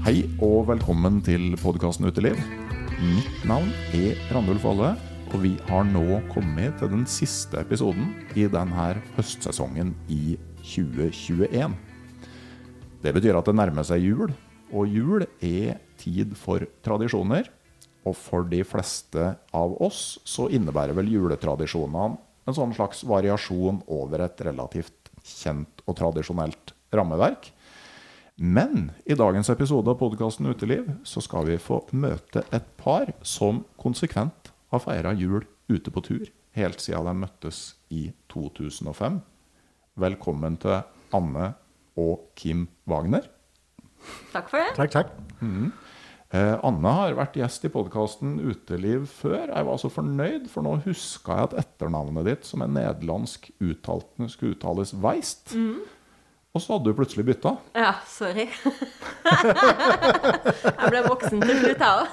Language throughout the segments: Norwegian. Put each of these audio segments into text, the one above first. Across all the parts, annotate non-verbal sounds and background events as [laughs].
Hei og velkommen til podkasten Uteliv. Mitt navn er Randulf Valle, og vi har nå kommet til den siste episoden i denne høstsesongen i 2021. Det betyr at det nærmer seg jul, og jul er tid for tradisjoner. Og for de fleste av oss så innebærer vel juletradisjonene en sånn slags variasjon over et relativt kjent og tradisjonelt rammeverk. Men i dagens episode av podkasten Uteliv så skal vi få møte et par som konsekvent har feira jul ute på tur helt siden de møttes i 2005. Velkommen til Anne og Kim Wagner. Takk for det. Takk, takk. Eh, Anne har vært gjest i podkasten Uteliv før. Jeg var så fornøyd, for nå huska jeg at etternavnet ditt, som er nederlandsk uttalt, skulle uttales Weist. Og så hadde du plutselig bytta. Ja, sorry. [laughs] jeg ble voksen til slutt, jeg òg.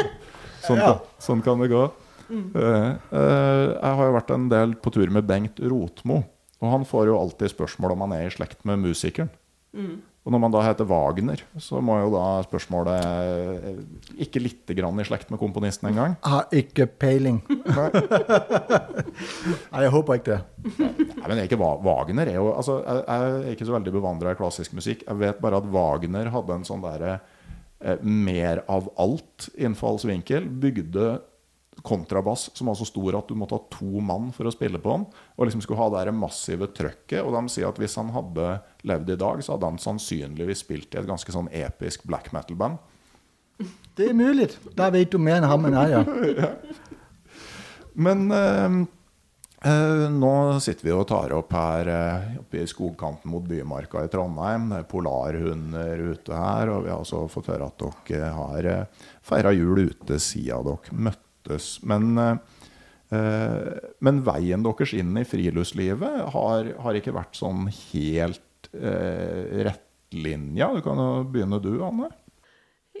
[laughs] Sånn, Ja. sånn kan det gå. Eh, eh, jeg har jo vært en del på tur med Bengt Rotmo. Og han får jo alltid spørsmål om han er i slekt med musikeren. Og når man da heter Wagner, så må jo da spørsmålet eh, Ikke lite grann i slekt med komponisten engang. Har ikke peiling. [laughs] Nei, jeg håper ikke det. Nei, men ikke Wagner er jo altså, jeg, jeg er ikke så veldig bevandra i klassisk musikk. Jeg vet bare at Wagner hadde en sånn derre eh, mer av alt-innfallsvinkel. Bygde kontrabass som var så stor at du måtte ha to mann for å spille på den. Og liksom skulle ha det massive trøkket. Og de sier at hvis han hadde levd i dag, så hadde han sannsynligvis spilt i et ganske sånn episk black metal-band. [laughs] Det er mulig. Da vet du mer enn ham enn jeg gjør. [laughs] Men eh, eh, nå sitter vi og tar opp her eh, oppe i skogkanten mot Bymarka i Trondheim. Det er polarhunder ute her, og vi har også fått høre at dere har eh, feira jul ute siden dere møttes. Men, eh, men veien deres inn i friluftslivet har, har ikke vært sånn helt eh, rettlinja. Du kan jo begynne du, Anne.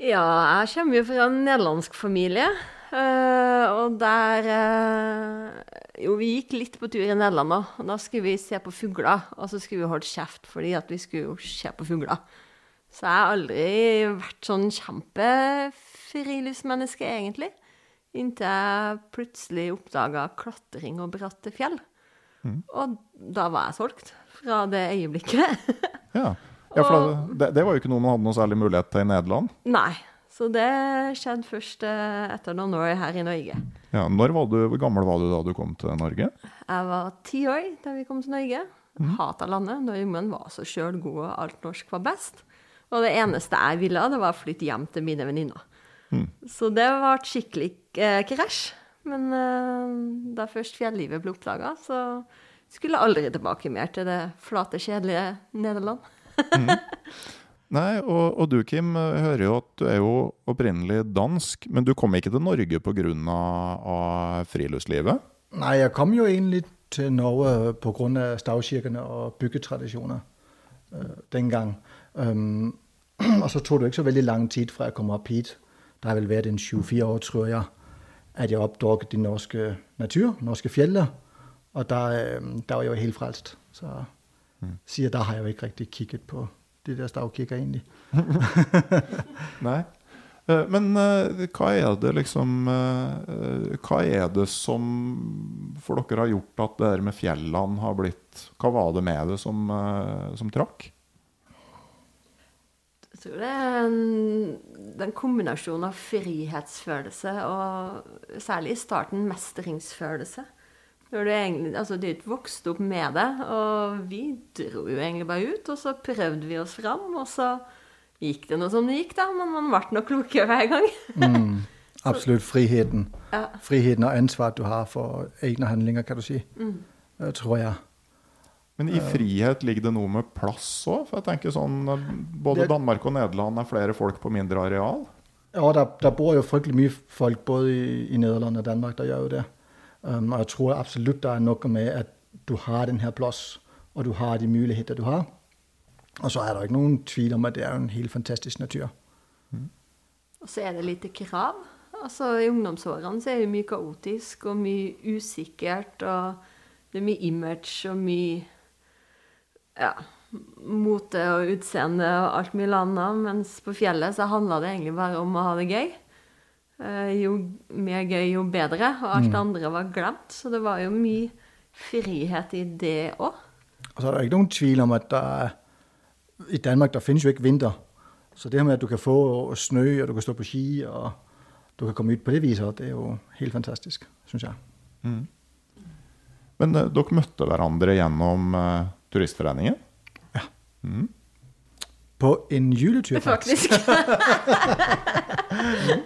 Ja, jeg kommer jo fra en nederlandsk familie. eh, og der eh, Jo, vi gikk litt på tur i Nederland. Og da skulle vi se på fugler. Og så skulle vi holde kjeft fordi at vi skulle se på fugler. Så jeg har aldri vært sånn kjempefriluftsmenneske, egentlig. Inntil jeg plutselig oppdaga klatring og bratte fjell. Og da var jeg solgt. Fra det øyeblikket. [laughs] Ja, ja for det, det var jo ikke noe man hadde noe særlig mulighet til i Nederland. Nei. Så det skjedde først eh, etter noen år her i Norge. Ja, du, Hvor gammel var du da du kom til Norge? Jeg var ti år da vi kom til Norge. Mm. Hata landet. Nordmenn var så sjøl gode, og alt norsk var best. Og det eneste jeg ville, det var å flytte hjem til mine venninner. Mhm. Så det var et skikkelig eh, krasj. Men eh, da først fjellivet ble oppdaga, så skulle jeg aldri tilbake mer til det flate, kjedelige Nederland. [laughs] Nei, og, og du Kim, hører jo at du er jo opprinnelig dansk, men du kom ikke til Norge pga. av friluftslivet? Nei, jeg kom jo egentlig til Norge på stavkirkene og byggetradisjoner øh, dengang. Um, [clears throat] og så tok det ikke så veldig lang tid fra jeg kom opp hit. Der har vel vært en 24 år, tror jeg, at jeg oppdaget de norske natur, norske fjeller. Og der, øh, der var jeg jo helt frelst. Så mm. da der har jeg jo ikke riktig kikket på de der stavkikker, egentlig. [laughs] Nei. Eh, Men eh, hva er det liksom Hva er det som for dere har gjort at det der med fjellene har blitt Hva var det med det som, som trakk? Jeg tror det er en, den kombinasjonen av frihetsfølelse og særlig i starten mestringsfølelse. Egentlig, altså Du er ikke vokst opp med det, og vi dro jo egentlig bare ut, og så prøvde vi oss fram, og så gikk det noe som det gikk, da, men man ble nok klokere hver gang. Mm, absolutt. friheten. Ja. Friheten og ansvaret, du har for egne handlinger, kan du si. Mm. tror jeg. Men i frihet ligger det noe med plass òg? For jeg tenker sånn Både Danmark og Nederland er flere folk på mindre areal. Ja, der, der bor jo fryktelig mye folk både i, i Nederland og Danmark, der gjør jo det. Um, og jeg tror absolutt det er noe med at du har den her plass, og du har de muligheter du har. Og så er det ikke noen tvil om at det er en helt fantastisk natur. Og så er det lite krav. Altså I ungdomsårene så er det mye kaotisk og mye usikkert, og det er mye image og mye ja, mote og utseende og alt mulig annet. Mens på fjellet så handla det egentlig bare om å ha det gøy. Eh, jo mer gøy, jo bedre. Og alt det andre var glemt. Så det var jo mye frihet i det òg. Og så er det ikke noen tvil om at der er, i Danmark der finnes jo ikke vinter. Så det her med at du kan få snø, og du kan stå på ski, og du kan komme ut på det viset, det er jo helt fantastisk, syns jeg. Men eh, dere møtte hverandre gjennom eh, Turistforeningen? Ja. På en juletur, faktisk. Faktisk. [laughs]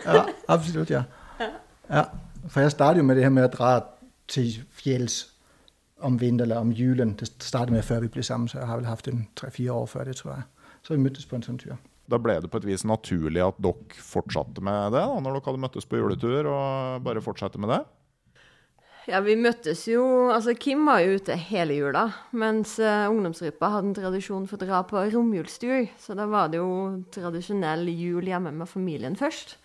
Ja, absolutt. ja. ja. For jeg startet jo med det her med å dra til fjells om vinteren eller om julen. Det startet med før vi ble sammen, så jeg har vel haft en tre-fire år før det, tror jeg. Så vi møttes på en sånn tur. Da ble det på et vis naturlig at dere fortsatte med det, da, når dere hadde møttes på juletur, og bare fortsette med det? Ja, vi møttes jo Altså, Kim var jo ute hele jula, mens uh, ungdomsgruppa hadde en tradisjon for å dra på romjulstur. Så da var det jo tradisjonell jul hjemme med familien først.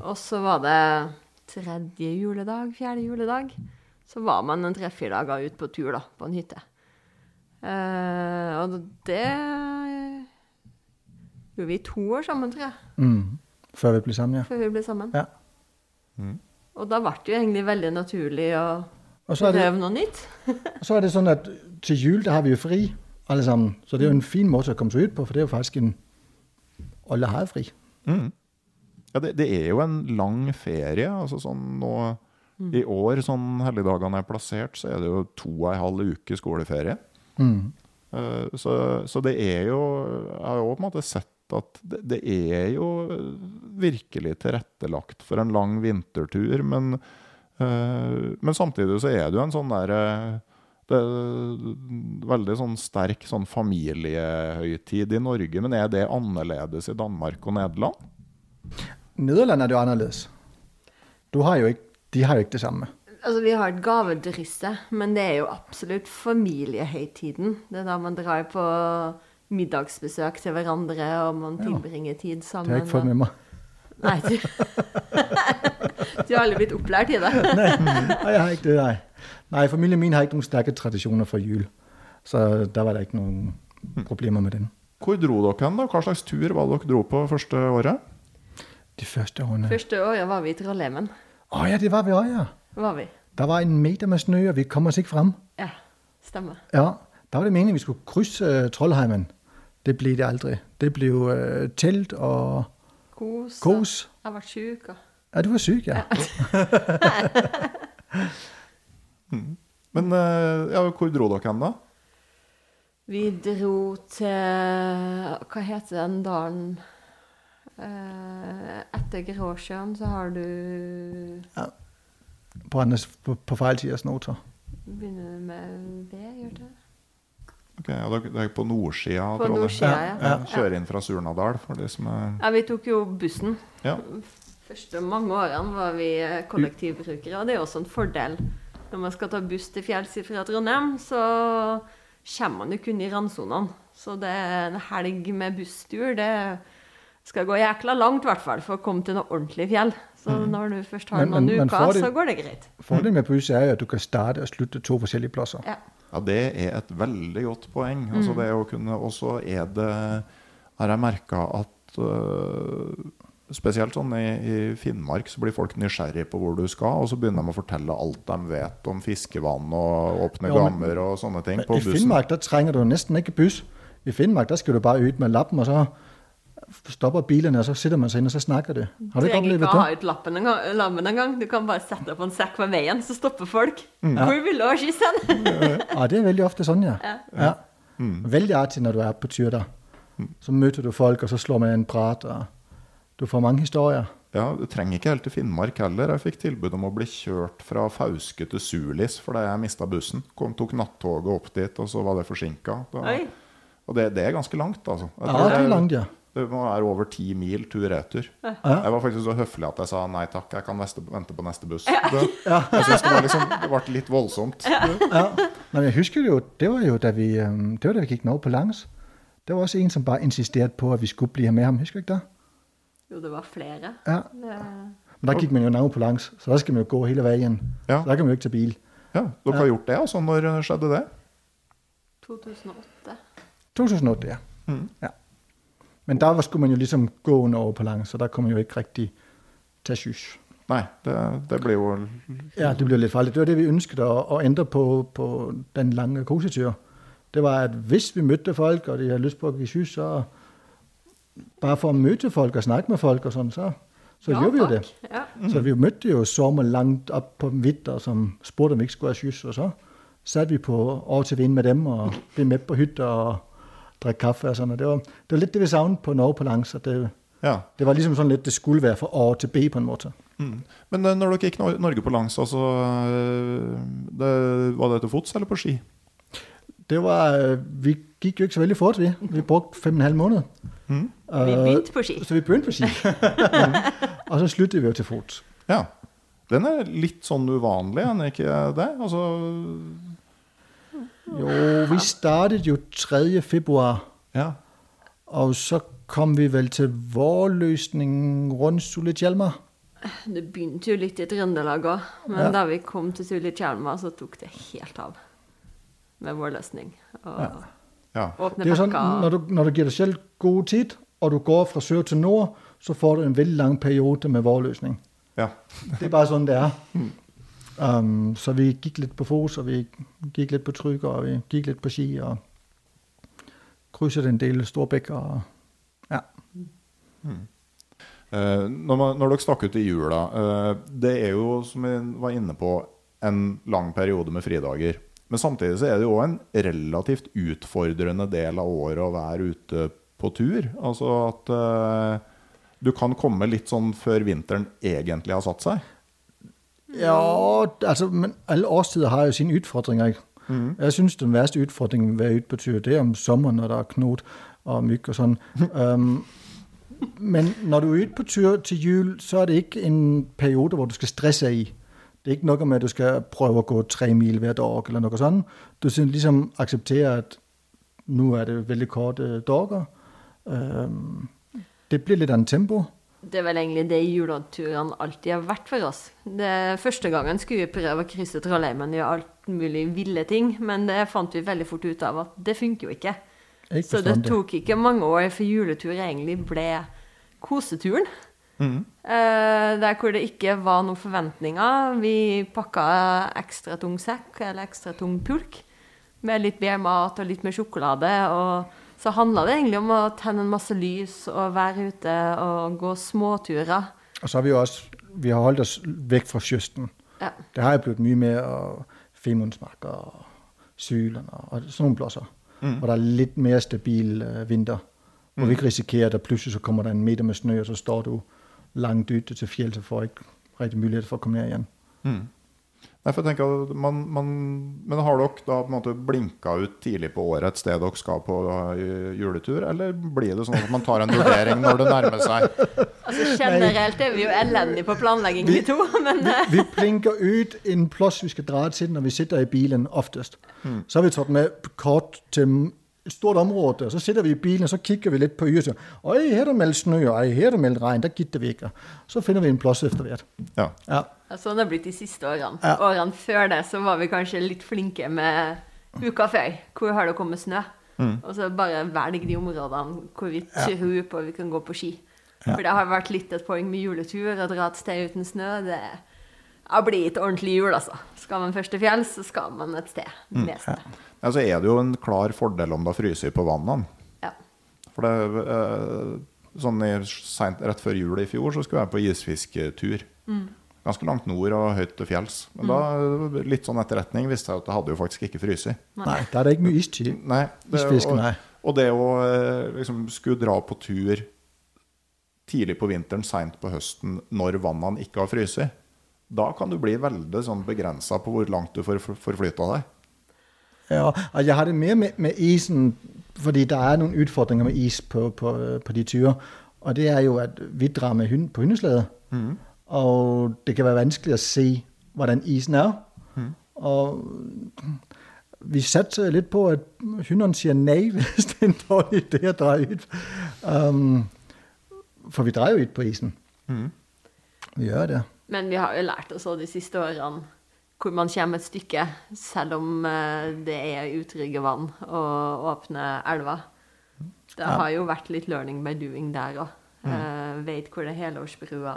Og så var det tredje juledag, fjerde juledag. Så var man en tre-fire dager ute på tur, da, på en hytte. Uh, og det gjorde vi i to år sammen, tror jeg, Mm. Før vi ble sammen, ja. før vi ble sammen. ja. Og da ble det jo egentlig veldig naturlig å prøve noe nytt. og så er det sånn at til jul da har vi jo fri, alle sammen. Så det er jo en fin måte å komme seg ut på, for det er jo faktisk en Alle har fri. Mm. Ja, det, det er jo en lang ferie. altså sånn nå I år, sånn helligdagene er plassert, så er det jo to og en halv uke skoleferie. Mm. Eh, Så, så det er jo Jeg har jo på en måte sett at det, det er jo virkelig tilrettelagt for en lang vintertur, men, eh, men samtidig så er det jo en sånn der eh, det er veldig sånn sterk sånn familiehøytid i Norge, men er det annerledes i Danmark og Nederland? Nederland er det jo annerledes. Du har jo ikke, de har jo ikke det samme. Altså, Vi har et gavedrysse, men det er jo absolutt familiehøytiden. Det er da man drar på middagsbesøk til hverandre, og man tilbringer tid Det sammen. har jeg ikke fått med meg. Nei, du... [laughs] du har aldri blitt opplært i det. [laughs] Nei, nei, jeg har ikke det, nei. Nei, familien min har ikke noen sterke tradisjoner for jul. Så der var det ikke noen problemer med den. Hvor dro dere hen? da? Hva slags tur var det dere dro på første året? De første årene Første året var vi i Trollheimen. Å ja, det var vi òg, ja. Var vi. Der var en meter med snø, og vi kom oss ikke fram. Ja, stemmer. Ja, Da var det meningen vi skulle krydse uh, Trollheimen. Det ble det aldri. Det ble jo uh, telt og Kos. kos. Jeg var sjuk. Og... Ja, du var syk, ja. [laughs] Men uh, ja, hvor dro dere hen, da? Vi dro til Hva heter den dalen? Uh, etter Gråsjøen så har du på, andres, på, på feil side av snoter. Begynner med V, gjør det? Ok, ja, det er- det er på nordsida. av nordsida, ja. Ja, Kjører inn fra Surnadal, for de som er Ja, vi tok jo bussen. Ja. Første mange årene var vi eh, kollektivbrukere, og det er også en fordel. Når man skal ta buss til fjells fra Trondheim, så kommer man jo kun i randsonene. Så det er en helg med busstur, det skal gå jækla langt, i hvert fall, for å komme til noe ordentlig fjell. Så når du først har Men- noen men- uker, så går det greit. Fordelen med buss er jo at du kan starte og slutte to forskjellige plasser. Ja. Ja, det er et veldig godt poeng. Altså det å kunne, og så er det Har jeg merka at uh, Spesielt sånn i, i Finnmark så blir folk nysgjerrig på hvor du skal, og så begynner de å fortelle alt de vet om fiskevann og åpne Ja, men- gammer og sånne ting på I bussen. Finnmark da trenger du nesten ikke buss. I Finnmark da skal du bare ut med lappen, og så stopper bilene, og så sitter man seg inn og så snakker det. Har Du du trenger ikke å ha ut lappen en gang, lammen en. Du kan bare sette opp en sekk ved veien, så stopper folk. Mm. Hvor vil du ha skissen? [laughs] Ja, det er veldig ofte sånn, ja. ja. Veldig artig når du er på tur der. Så møter du folk, og så slår man en prat, og du får mange historier. Ja, Du trenger ikke helt til Finnmark heller. Jeg fikk tilbud om å bli kjørt fra Fauske til Sulis fordi jeg mista bussen. Kom, tok nattoget opp dit, og så var det forsinka. Og det, det er ganske langt, altså. Jeg Ja, det er langt, ja. Det er over ti mil tur-retur. Jeg var faktisk så høflig at jeg sa nei takk, jeg kan neste, vente på neste buss. Det, jeg synes det, var liksom, det ble litt voldsomt. ja. Men jeg husker jo, det var jo da vi, øhm, det var da vi gikk Norge på langs. Det var også en som bare insisterte på at vi skulle bli med ham. Husker du ikke det? Jo, det var flere. Ja. Det, Men da gikk man jo nordover på langs, så da skal man jo gå hele veien. Ja. Så da kan man jo ikke ta bil. Ja, Dere har gjort det, altså? Når skjedde det? 2008. 2008, ja. ja. Men der skulle man jo liksom gå over på langs, så der kunne man jo ikke rigtig tage sys. Nei, det, det blir jo Ja, det blev litt farlig. Det var det, vi ønsket å, å ændre på, på den lange kosetur. Det var, at hvis vi mødte folk, og de hadde lyst på å gi sys, så bare for å møte folk og snakke med folk og sånn, så, så Ja, gjorde vi jo det. Ja. Så vi mødte jo sommer langt opp på Vitter, som spurgte, om vi ikke skulle ha sys, og så satte vi på over til vind med dem, og ble med på hytter og drikke kaffe og sådan, og det var, det var lidt det, vi savnede på Norge på langs, og det, Ja. det var ligesom sådan lidt, det skulle være fra A til B på en måte. Mm. Men eh, når dere gikk Norge på langs, altså det, Var det til fots eller på ski? Det var, øh, vi gikk jo ikke så veldig fort, vi. Vi brugte fem og en halv måned. Mm. Vi begynte på ski. Så vi begynte på ski. [laughs] og så sluttet vi jo til fots. Ja. Den er litt sånn uvanlig, er den ikke det? Altså Jo, vi startet jo 3. februar, Ja. og så kom vi vel til vår løsning rundt Sulitjelma. Det begynte jo litt i Trøndelag òg, men Ja. da vi kom til Sulitjelma, så tok det helt av med vår løsning. Og ja. åpne Det er jo sånn, når du, når du gir deg selv god tid, og du går fra sør til nord, så får du en veldig lang periode med vår løsning. ja. Det er bare sånn det er. Um, så vi gikk litt på fos, og vi gikk litt på trykker, og vi gikk litt på ski, og krysset en del storbekker. Ja. Uh, når, man, når dere stakk ut i jula uh, Det er jo, som vi var inne på, en lang periode med fridager. Men samtidig så er det jo en relativt utfordrende del av året å være ute på tur. Altså at uh, du kan komme litt sånn før vinteren egentlig har satt seg. Ja, altså, men alle årstider har jo sine utfordringer. Ikke? Jeg synes den verste utfordringen ved tur, det er om sommeren, når der er knot og mygg og sånn. Um, [laughs] men når du er ute på tur til jul, så er det ikke en periode hvor du skal stresse i. Det er ikke noe med at du skal prøve å gå tre mil hver dag, eller noe sånt. Du skal liksom akseptere at nå er det veldig korte dager. Um, det blir litt annet tempo. Det er vel egentlig det juleturene alltid har vært for oss. Det, første gangen skulle vi prøve å krysse Trollheimen og gjøre alt mulig ville ting, men det fant vi veldig fort ut av at det funker jo ikke. Så det tok ikke mange år før juletur egentlig ble koseturen. Mm. der hvor det ikke var noen forventninger. Vi pakka ekstra tung sekk eller ekstra tung pulk med litt mer mat og litt mer sjokolade. Og så handla det egentlig om å tenne en masse lys og være ute og gå småturer. Og så har vi jo også vi har holdt oss vekk fra kysten. Ja. Det har jo blitt mye mer og Femundsmark og Sylen og, og plasser. pladser. Hvor det er litt mer stabil øh, vinter. Hvor vi ikke risikerer, at plutselig så kommer det en meter med snø, og så står du langt ute til fjellet, og får ikke riktig mulighet for å komme ned igjen. Nei, for jeg tenker at man, man, Men har dere da på en måte blinka ut tidlig på året et sted dere skal på uh, juletur, eller blir det sånn at man tar en vurdering når det nærmer seg? Altså Generelt er vi jo elendige på planlegging, vi, to. [laughs] Men vi, vi blinker ut en plass vi skal dra til når vi sitter i bilen oftest. Mm. Så har vi tatt med kort til et stort område. og Så sitter vi i bilen og så kikker vi litt på yret. Oi, her er det meldt snø, og her er det meldt regn. Der gidder vi ikke. Så finner vi en plass etter hvert. Ja. ja. Sånn har det blitt de siste årene. Ja. Årene før det så var vi kanskje litt flinke med uka før. Hvor har det kommet snø? Mm. Og så bare velg de områdene hvor vi tror på vi kan gå på ski. Ja. For det har vært litt et poeng med juletur. Å dra et sted uten snø, det har blitt ordentlig jul, altså. Skal man først til fjells, så skal man et sted mm. snø. Ja. så er det jo en klar fordel om det fryser på vannene. Ja. For det eh, sånn i, sent, rett før jul i fjor så skulle jeg på isfisketur. Mm ganske langt nord og høyt til fjells. Men mm. da, litt sånn etterretning visste jeg at det hadde jo faktisk ikke fryst. Nei, da er det ikke mye istid. Nei, det, og, og, det å eh, liksom, skulle dra på tur tidlig på vinteren, seint på høsten, når vannene ikke har fryst, da kan du bli veldig sånn begrensa på hvor langt du får forflytta deg. Ja, og jeg har det mer med, med, isen, fordi det er noen utfordringer med is på, på, på de turer. Og det er jo at vi drar med hund på hundeslede. Mm. Og det kan være vanskelig å se hvordan isen er. Mm. Og vi satser litt på at hundene sier nei [laughs] hvis det er en dårlig idé å dra ut. Um, for vi drar jo ut på isen. Mm. Vi gjør det. Men vi har jo lært oss de siste årene hvor man kommer et stykke, selv om eh, det er utrygge vann og åpne elver. Det har jo vært litt learning by doing der òg. Mm. Uh, vet hvor det helårsbrua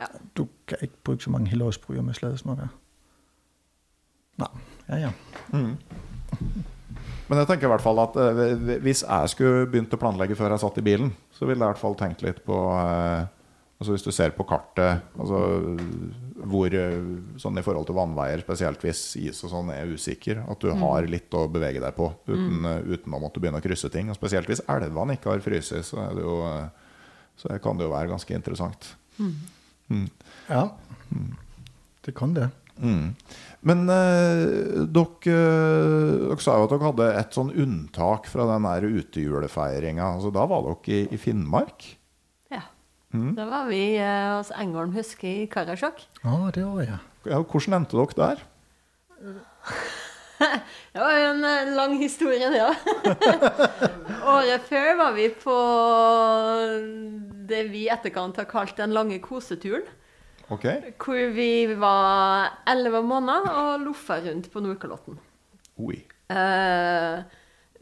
ja. Du kan ikke bruke så mange helårsbryer med sladesnor Nei. Ja, ja. Mm. Men jeg tenker i hvert fall at eh, hvis jeg skulle begynt å planlegge før jeg satt i bilen, så ville jeg i hvert fall tenkt litt på eh, altså Hvis du ser på kartet altså hvor uh, sånn i forhold til vannveier, spesielt hvis is og sånn er usikker, at du mm. har litt å bevege deg på uten, mm. uten, å måtte begynne å krysse ting. Og spesielt hvis elvene ikke har fryst, så, så kan det jo være ganske interessant. Mm. Mm. Ja, det kan det. Mm. Men eh, dere, eh, dere, sa jo at dere hadde et sånn unntak fra den der utejulefeiringa. Altså, da var dere i, i Finnmark? Ja. Mm. Da var vi eh, hos Engholm Huske i Karasjok. Ah, det var jeg. Ja, hvordan endte dere der? [laughs] [laughs] det var jo en eh, lang historie, det ja. [laughs] Året før var vi på det vi i etterkant har kalt den lange koseturen. Okay. Hvor vi var elleve måneder og loffa rundt på Nordkalotten. Oi. Uh,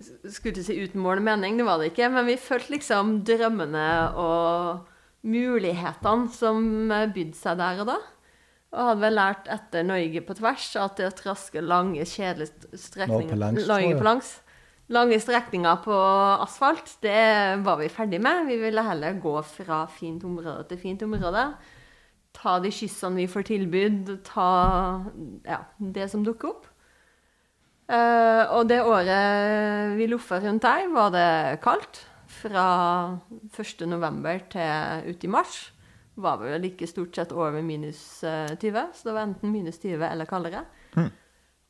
skulle ikke si uten mål og mening, det var det ikke, men vi følte liksom drømmene og mulighetene som bydde seg der og da. Og hadde vel lært etter Norge på tvers at det å traske lange, kjedelige strekninger Norge på langs lange strekninger på asfalt, det var vi ferdig med. Vi ville heller gå fra fint område til fint område. Ta de kyssene vi får tilbud, ta ja, det som dukker opp. Uh, og det året vi loffa rundt der, var det kaldt. Fra 1.11. til uti i mars var vi vel ikke stort sett over minus 20, eh, så det var enten minus 20 eller kaldere. Mm.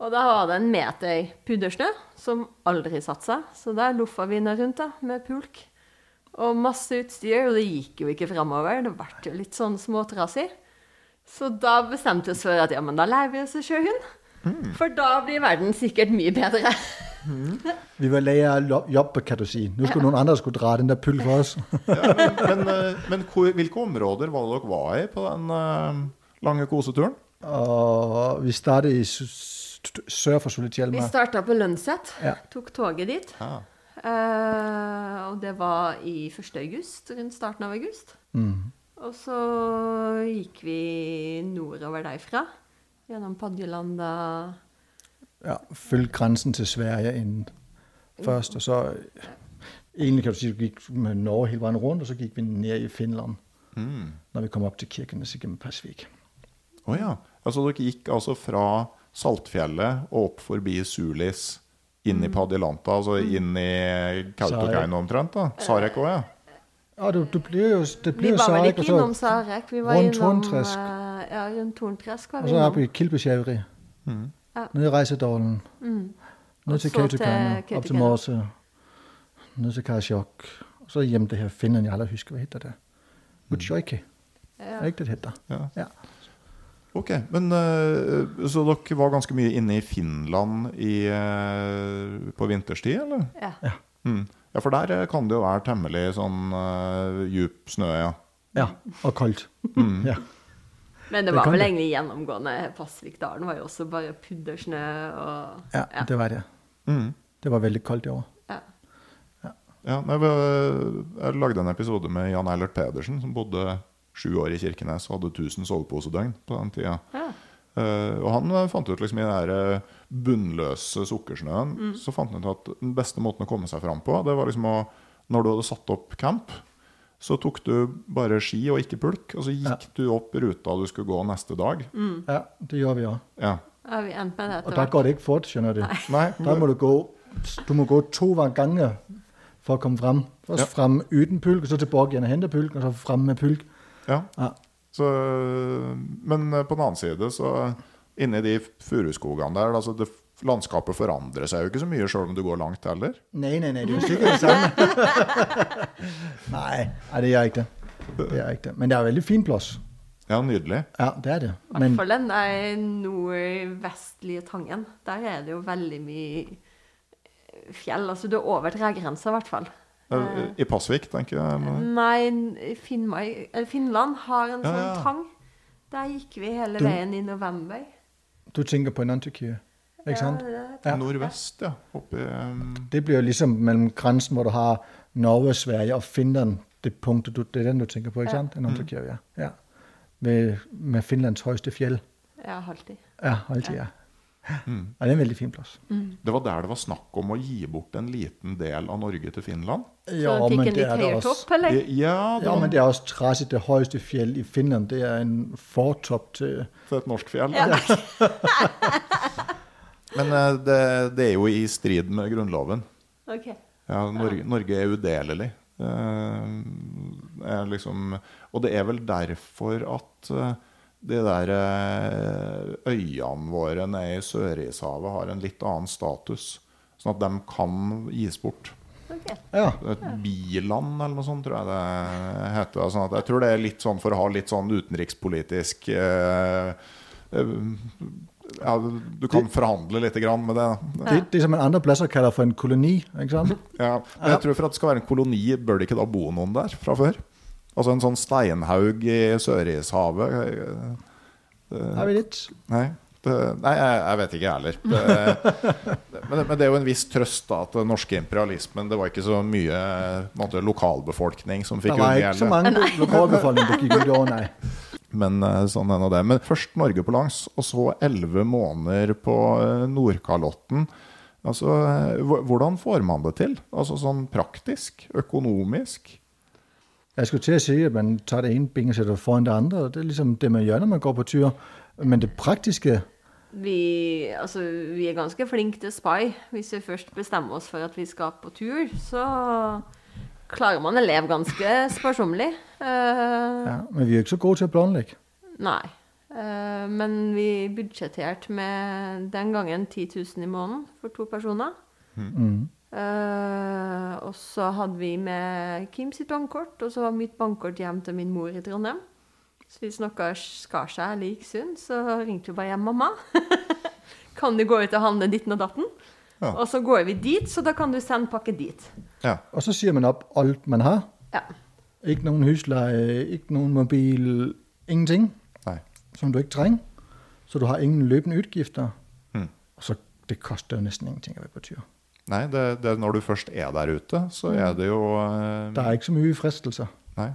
Og da var det en meter puddersnø som aldri satte seg. Så der loffa vi ned rundt da, med pulk. Og masse utstyr, og det gikk jo ikke framover. Det ble jo litt sånn småtrasig. Så da bestemte vi oss for at ja, men da lærer vi oss å kjøre hund. Mm. For da blir verden sikkert mye bedre. Mm. Vi var leie jobb, kan du si. Nå skulle ja. noen andre skulle dra den der pullen for oss. [laughs] ja, men, men, eh, men, hvilke områder var det dere var i på den uh, lange koseturen? Uh, vi startet i sør for Sulitjelma. Vi starta på Lønset. Ja. Tok toget dit. Ja. Uh, og det var i 1. august, rundt starten av august. Mm. Og så gikk vi nordover derfra. Gjennom Padjelanda. Ja, følge grensen til Sverige inn først. Og så egentlig kan du si vi gik med Norge hele veien rundt, og så gikk vi ned i Finland. Mm. Når vi kom opp til Kirkenes igennem Pasvik. Å oh, ja. Altså dere gikk altså fra Saltfjellet og opp forbi Sulis, inn i mm. Padilanta, altså mm. inn i Kautokeino omtrent? da? Sarek òg, ja? Ja, det, det blir jo det blir Vi var vel ikke innom Sarek. Vi var innom Torntresk. ja, rundt Torntre skal Og vi så er innom. i Kilpeskjæveri. Ja. Nede i Reisedalen. Ned Og til Kautokeino. Opp til. Morse. Ned til Karasjok. Og så hjem til her Finland jeg aldri husker hva heter det. Utsjoiki. Ja. Er ikke det det heter? Ja. Ja. Ok, men eh, Så dere var ganske mye inne i Finland i, eh, på vinterstid, eller? Ja. Mm. Ja, for der eh, kan det jo være temmelig sånn uh, djup snø, ja. Ja, og koldt. Ja. Men det Det var vel egentlig gjennomgående. Pasvikdalen var jo også bare puddersnø og ja, det var det. Mm. Det var veldig kaldt i år. ja. Ja, ja jeg lagde en episode med Jan Eilert Pedersen, som bodde sju år i Kirkenes og hadde 1000 soveposedøgn på den tida. Ja. Uh, og han eh, fant ut liksom i den eh, bunnløse sukkersnøen Så fant han ut at den beste måten å komme seg fram på, det var liksom å Når du hadde satt opp camp, så tok du bare ski og ikke pulk, og så gikk du opp ruta du skulle gå neste dag. Ja, det gjør vi òg. Ja. Ja, vi endte med det Og der går det ikke fort, skjønner du. Nei, Der må du gå Du må gå to hver gang for å komme fram. Først Ja. fram uten pulk, og så tilbake igjen og hente pulk, og så fram med pulk. Ja. Ja. Så, men på den annen side, så inni de furuskogene der altså det, Landskapet forandrer seg jo ikke så mye sjøl om du går langt heller. Nei, nei, nei, det er jo sikkert det samme. [laughs] nei, det gjør ikke det. Det gjør ikke det. Men det er en veldig fin plass. Ja, nydelig. Ja, det er det. I hvert fall den der nordvestlige Tangen. Der er det jo veldig mye fjell. Altså du er over tregrensa, i hvert fall. I Pasvik, tenker jeg. Nei, Finnmark, eller Finland har en Ja, sånn ja. tang. Der gikk vi hele Du- veien i november. du tenker på Nantykyr, ikke sant? Ja, det- Ja. Nordvest, ja. Oppe, um, Det blir jo liksom mellom grensen hvor du har Norge, Sverige og Finland. Det punktet, du, det er den du tenker på, ikke sant? Nantykyr, ja. ja. Med, med Finlands høyeste fjell. Ja, alltid. Ja, alltid, ja. Ja, det er en veldig fin plass. Det var der det var snakk om å gi bort en liten del av Norge til Finland. Så men fikk en litt høyere topp, eller? Ja, det Ja, men det er også trasig. Det høyeste fjell i Finland, det er en fortopp til For et norsk fjell. [laughs] [laughs] Men eh, det, det er jo i strid med Grunnloven. Okay. Ja, Norge, Norge er udelelig. Eh, er liksom, og det er vel derfor at eh, de der øyene våre nede i Sørishavet har en litt annen status. Sånn at de kan gis bort. Okay. Ja. Et biland eller noe sånt, tror jeg det heter. Sånn at jeg tror det er litt sånn for å ha litt sånn utenrikspolitisk eh, Ja, du kan forhandle litt grann med det. Det, det som en andre plasser kaller for en koloni, ikke sant? [laughs] Ja, men jeg tror for at det skal være en koloni, bør det ikke da bo noen der fra før? Altså en sånn steinhaug i Sørishavet Har vi litt? Nei, det, nei jeg, jeg vet ikke, jeg heller. [laughs] Men, det- men det er jo en viss trøst da, at den norske imperialismen Det var ikke så mye måte, lokalbefolkning som fikk Det var ikke så mange lokalbefolkning [laughs] Men eh, sånn en av det. Men først Norge på langs, og så elleve måneder på eh, Nordkalotten. Altså, eh, Hvordan får man det til? Altså Sånn praktisk? Økonomisk? Jeg skulle til å si at man tar det ene benet og setter foran det andre. Det er liksom det man gjør når man går på tur. Men det praktiske Vi, altså, vi er ganske flinke til spy. Hvis vi først bestemmer oss for at vi skal på tur, så klarer man å leve ganske sparsommelig. Eh, ja, Men vi er ikke så gode til å planlegge. Nei. Eh, men vi budsjetterte med den gangen 10 000 i måneden for to personer. Mm. Uh, og så hadde vi med Kim sitt bankkort, og så var mitt bankkort hjem til min mor i Trondheim. Så hvis noe skar seg eller gikk sunt, så ringte vi bare hjem mamma. [laughs] kan du gå ut og handle ditten og datten? Ja. Og så går vi dit, så da kan du sende pakke dit. Ja. Og så sier man opp alt man har. Ja. Ikke noen husleie, ikke noen mobil, ingenting Nej. som du ikke trenger. Så du har ingen løpende utgifter. Mm. Og så det koster jo nesten ingenting å være på tur. Nei, det, det, når du først er der ute, så er det jo eh, Det er ikke så mye fristelser. Nei.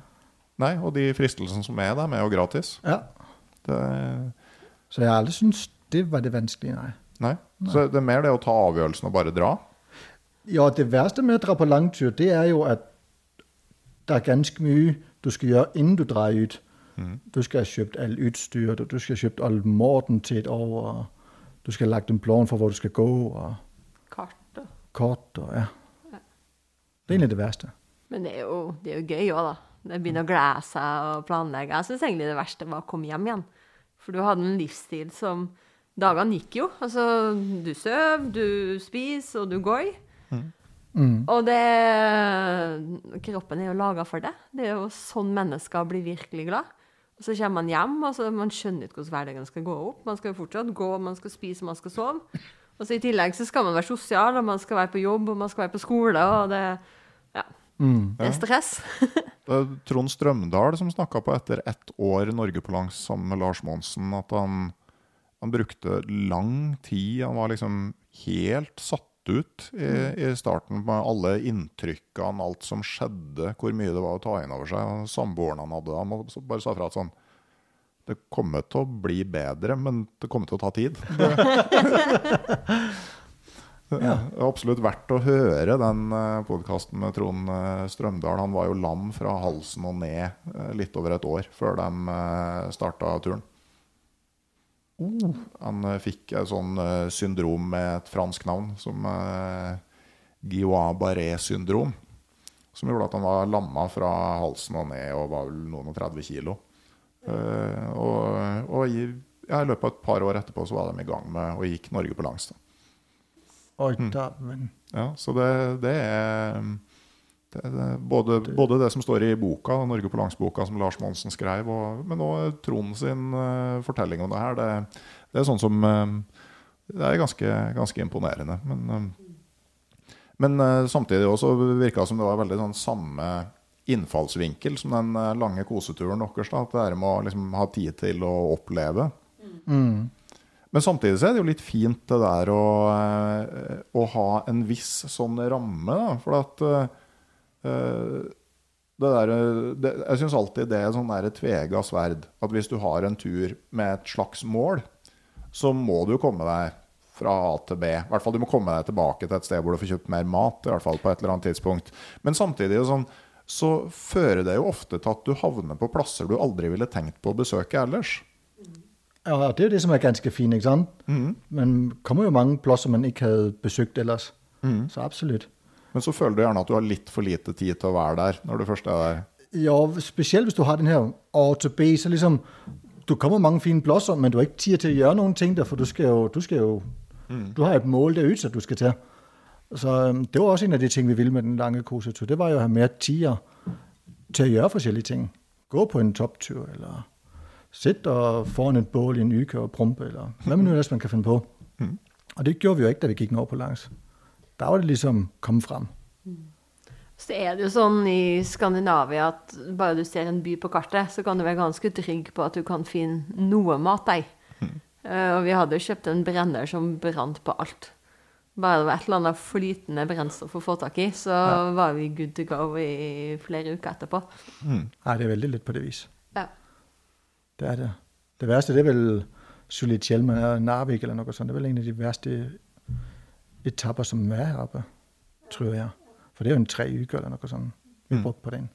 Nei, og de fristelsene som er der, er jo gratis. Ja. Det, Så jeg har aldri syntes det var det vanskelige, nei. nei. Så det er mer det å ta avgjørelsen og bare dra. Ja, det verste med å dra på langtur, det er jo at det er ganske mye du skal gjøre innen du drar ut. Du skal ha kjøpt alt utstyr, du du skal ha kjøpt all maten til et år, og du skal ha lagt en plan for hvor du skal gå, og Kart og kort, og ja. Det er egentlig det verste. Men det er jo, det er jo gøy òg, da. Det begynner å glede seg og planlegge. Jeg syns egentlig det verste var å komme hjem igjen. For du hadde en livsstil som Dagene gikk jo. Altså, du sover, du spiser, og du går. Mm. Og det Kroppen er jo laga for det. Det er jo sånn mennesker blir virkelig glad. Og så kommer man hjem, og så man skjønner ikke hvordan hverdagen skal gå opp. Man skal jo fortsatt gå, man skal spise, man skal sove. Og så I tillegg så skal man være sosial, og man skal være på jobb, og man skal være på skole. og det, ja, Mm. det er stress. [laughs] Det er Trond Strømdal som snakka på etter ett år Norge på langs sammen med Lars Monsen, at han, han brukte lang tid. Han var liksom helt satt ut i, i starten med alle inntrykkene, alt som skjedde, hvor mye det var å ta inn over seg. samboerne Samboeren han hadde. Han bare sa fra at sånn Det kommer til å bli bedre, men det kommer til å ta tid. [laughs] [laughs] Det er absolutt verdt å høre den podkasten med Trond eh, Strømdal. Han var jo lam fra halsen og ned eh, litt over et år før de starta turen. Han eh, fikk et sånn eh, syndrom med et fransk navn, som uh, Guillain-Barré-syndrom. Som gjorde at han var lamma fra halsen og ned og var vel noen og 30 kilo. Uh, og og i, ja, i løpet av et par år etterpå så var de i gang med og gikk Norge på langs. da. Mm. Ja, så det, det er både, både det som står i boka, Norge på langs-boka som Lars Monsen skrev, og, men òg Trond sin uh, fortelling om det her. Det, det er sånn som uh, Det er ganske, ganske imponerende. Men, uh, men eh, samtidig også virka det som det var veldig sånn samme innfallsvinkel som den eh, lange koseturen deres. At det er med å liksom, ha tid til å oppleve. Men samtidig så er det jo litt fint det der å, eh, å ha en viss sånn ramme, da. For at eh, der, det, Jeg syns alltid det er sånn et tvega sverd. At hvis du har en tur med et slags mål, så må du komme deg fra A til B. I hvert fall Du må komme deg tilbake til et sted hvor du får kjøpt mer mat. I hvert fall på et eller annet tidspunkt Men samtidig sånn, så fører det jo ofte til at du havner på plasser du aldri ville tenkt på å besøke ellers. Ja, det er jo det, som er ganske fint, ikke sant? Mm. Man kommer jo mange plasser man ikke hadde besøkt ellers. Mm. Så absolutt. Men så føler du gjerne at du har litt for lite tid til å være der når du først er der. Ja, spesielt hvis du har den her A til B, så liksom Du kommer mange fine plasser, men du har ikke tid til å gjøre noen ting der, for du skal jo Du, skal jo, du har et mål der ute du skal til. Så det var også en av de ting vi ville med den lange kosetur. Det var jo å ha mer tid til å gjøre forskjellige ting. Gå på en topptur, eller sitte foran et bål i en uke og prompe, eller hva man nu [laughs] ellers man kan finne på. Og det gjorde vi jo ikke da vi gikk Norge på langs. Da var det liksom Kom frem. Så er det jo sånn i Skandinavia at bare du ser en by på kartet, så kan du være ganske trygg på at du kan finne noe mat deg. Eh, og vi hadde jo kjøpt en brenner som brant på alt. Bare det var et eller annet flytende brennstoff å få tak i, så var vi good to go i flere uker etterpå. Nei, det er veldig lett på det vis. Ja. Det er det. Det verste det er vel Sulitjelma eller Narvik eller noe sånt. Det er vel en av de verste etapper som er her oppe, tror jeg. For det er jo en tre uker eller noe sånt vi har brukt på den.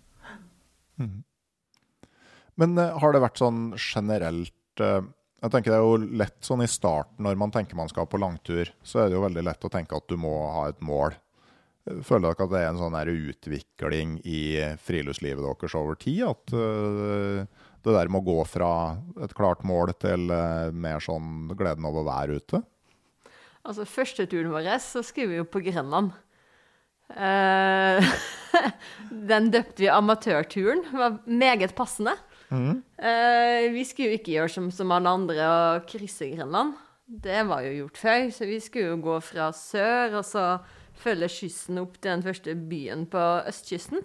Men eh, har det vært sånn generelt eh, Jeg tenker det er jo lett sånn i starten når man tenker man skal på langtur, så er det jo veldig lett å tenke at du må ha et mål. Føler dere at det er en sånn utvikling i friluftslivet deres over tid? At eh, det der må gå fra et klart mål til eh, mer sånn gleden av å være ute? Altså, første turen vår så skulle vi jo på Grenland. Uh, [laughs] den døpte vi amatørturen. Det var meget passende. Uh, vi skulle jo ikke gjøre som, som alle andre og krysse Grenland. Det var jo gjort før, så vi skulle jo gå fra sør og så følge kysten opp til den første byen på østkysten.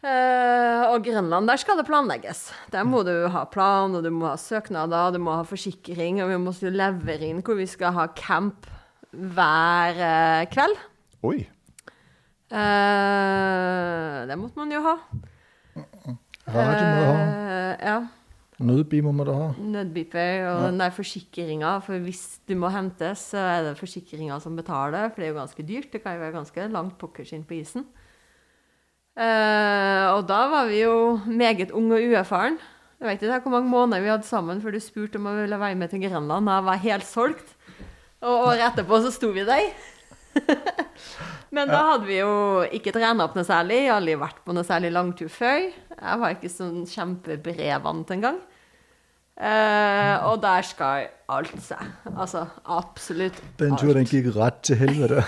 Eh, og Grønland, der skal det planlegges. Der må du ha plan, og du må ha søknader, du må ha forsikring, og vi må levere inn hvor vi skal ha camp hver uh, kveld. Oi! Uh, det måtte man jo ha. Radio må ha. Ja. Nødbimer må du ha. Nødbeeper og den der forsikringa. For hvis du må hentes, så er det forsikringa som betaler, for det er jo ganske dyrt. Det kan jo være ganske langt pokkers inn på isen. Eh, og da var vi jo meget unge og uerfaren. Jeg vet ikke hvor mange måneder vi hadde sammen før du spurte om jeg ville være med til Grenland. Jeg var helt solgt. Og året etterpå så sto vi der. [laughs] Men da hadde vi jo ikke trena opp noe særlig. Jeg har aldri vært på noe særlig langtur før. Jeg var ikke sånn kjempebrevant engang. Eh, og der skal alt seg. Altså absolutt Den alt. turen den gikk rett til helvete.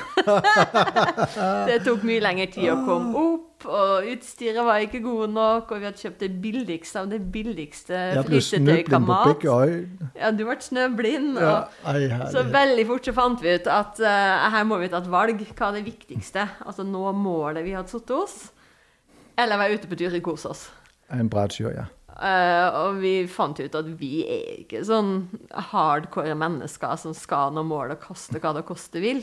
[laughs] Det tok mye lengre tid å komme opp, og utstyret var ikke gode nok, og vi hadde kjøpt det billigste av det billigste frysetøykamat. Ja, du ble snøblind. Og ei, så veldig fort så fant vi ut at uh, her må vi ta et valg. Hva er det viktigste? Altså nå målet vi hadde satt oss, eller være ute på tur og kose oss. En bra tur, ja. Eh, og vi fant ut at vi er ikke sånn hardcore mennesker som skal nå og koste hva det koste vil.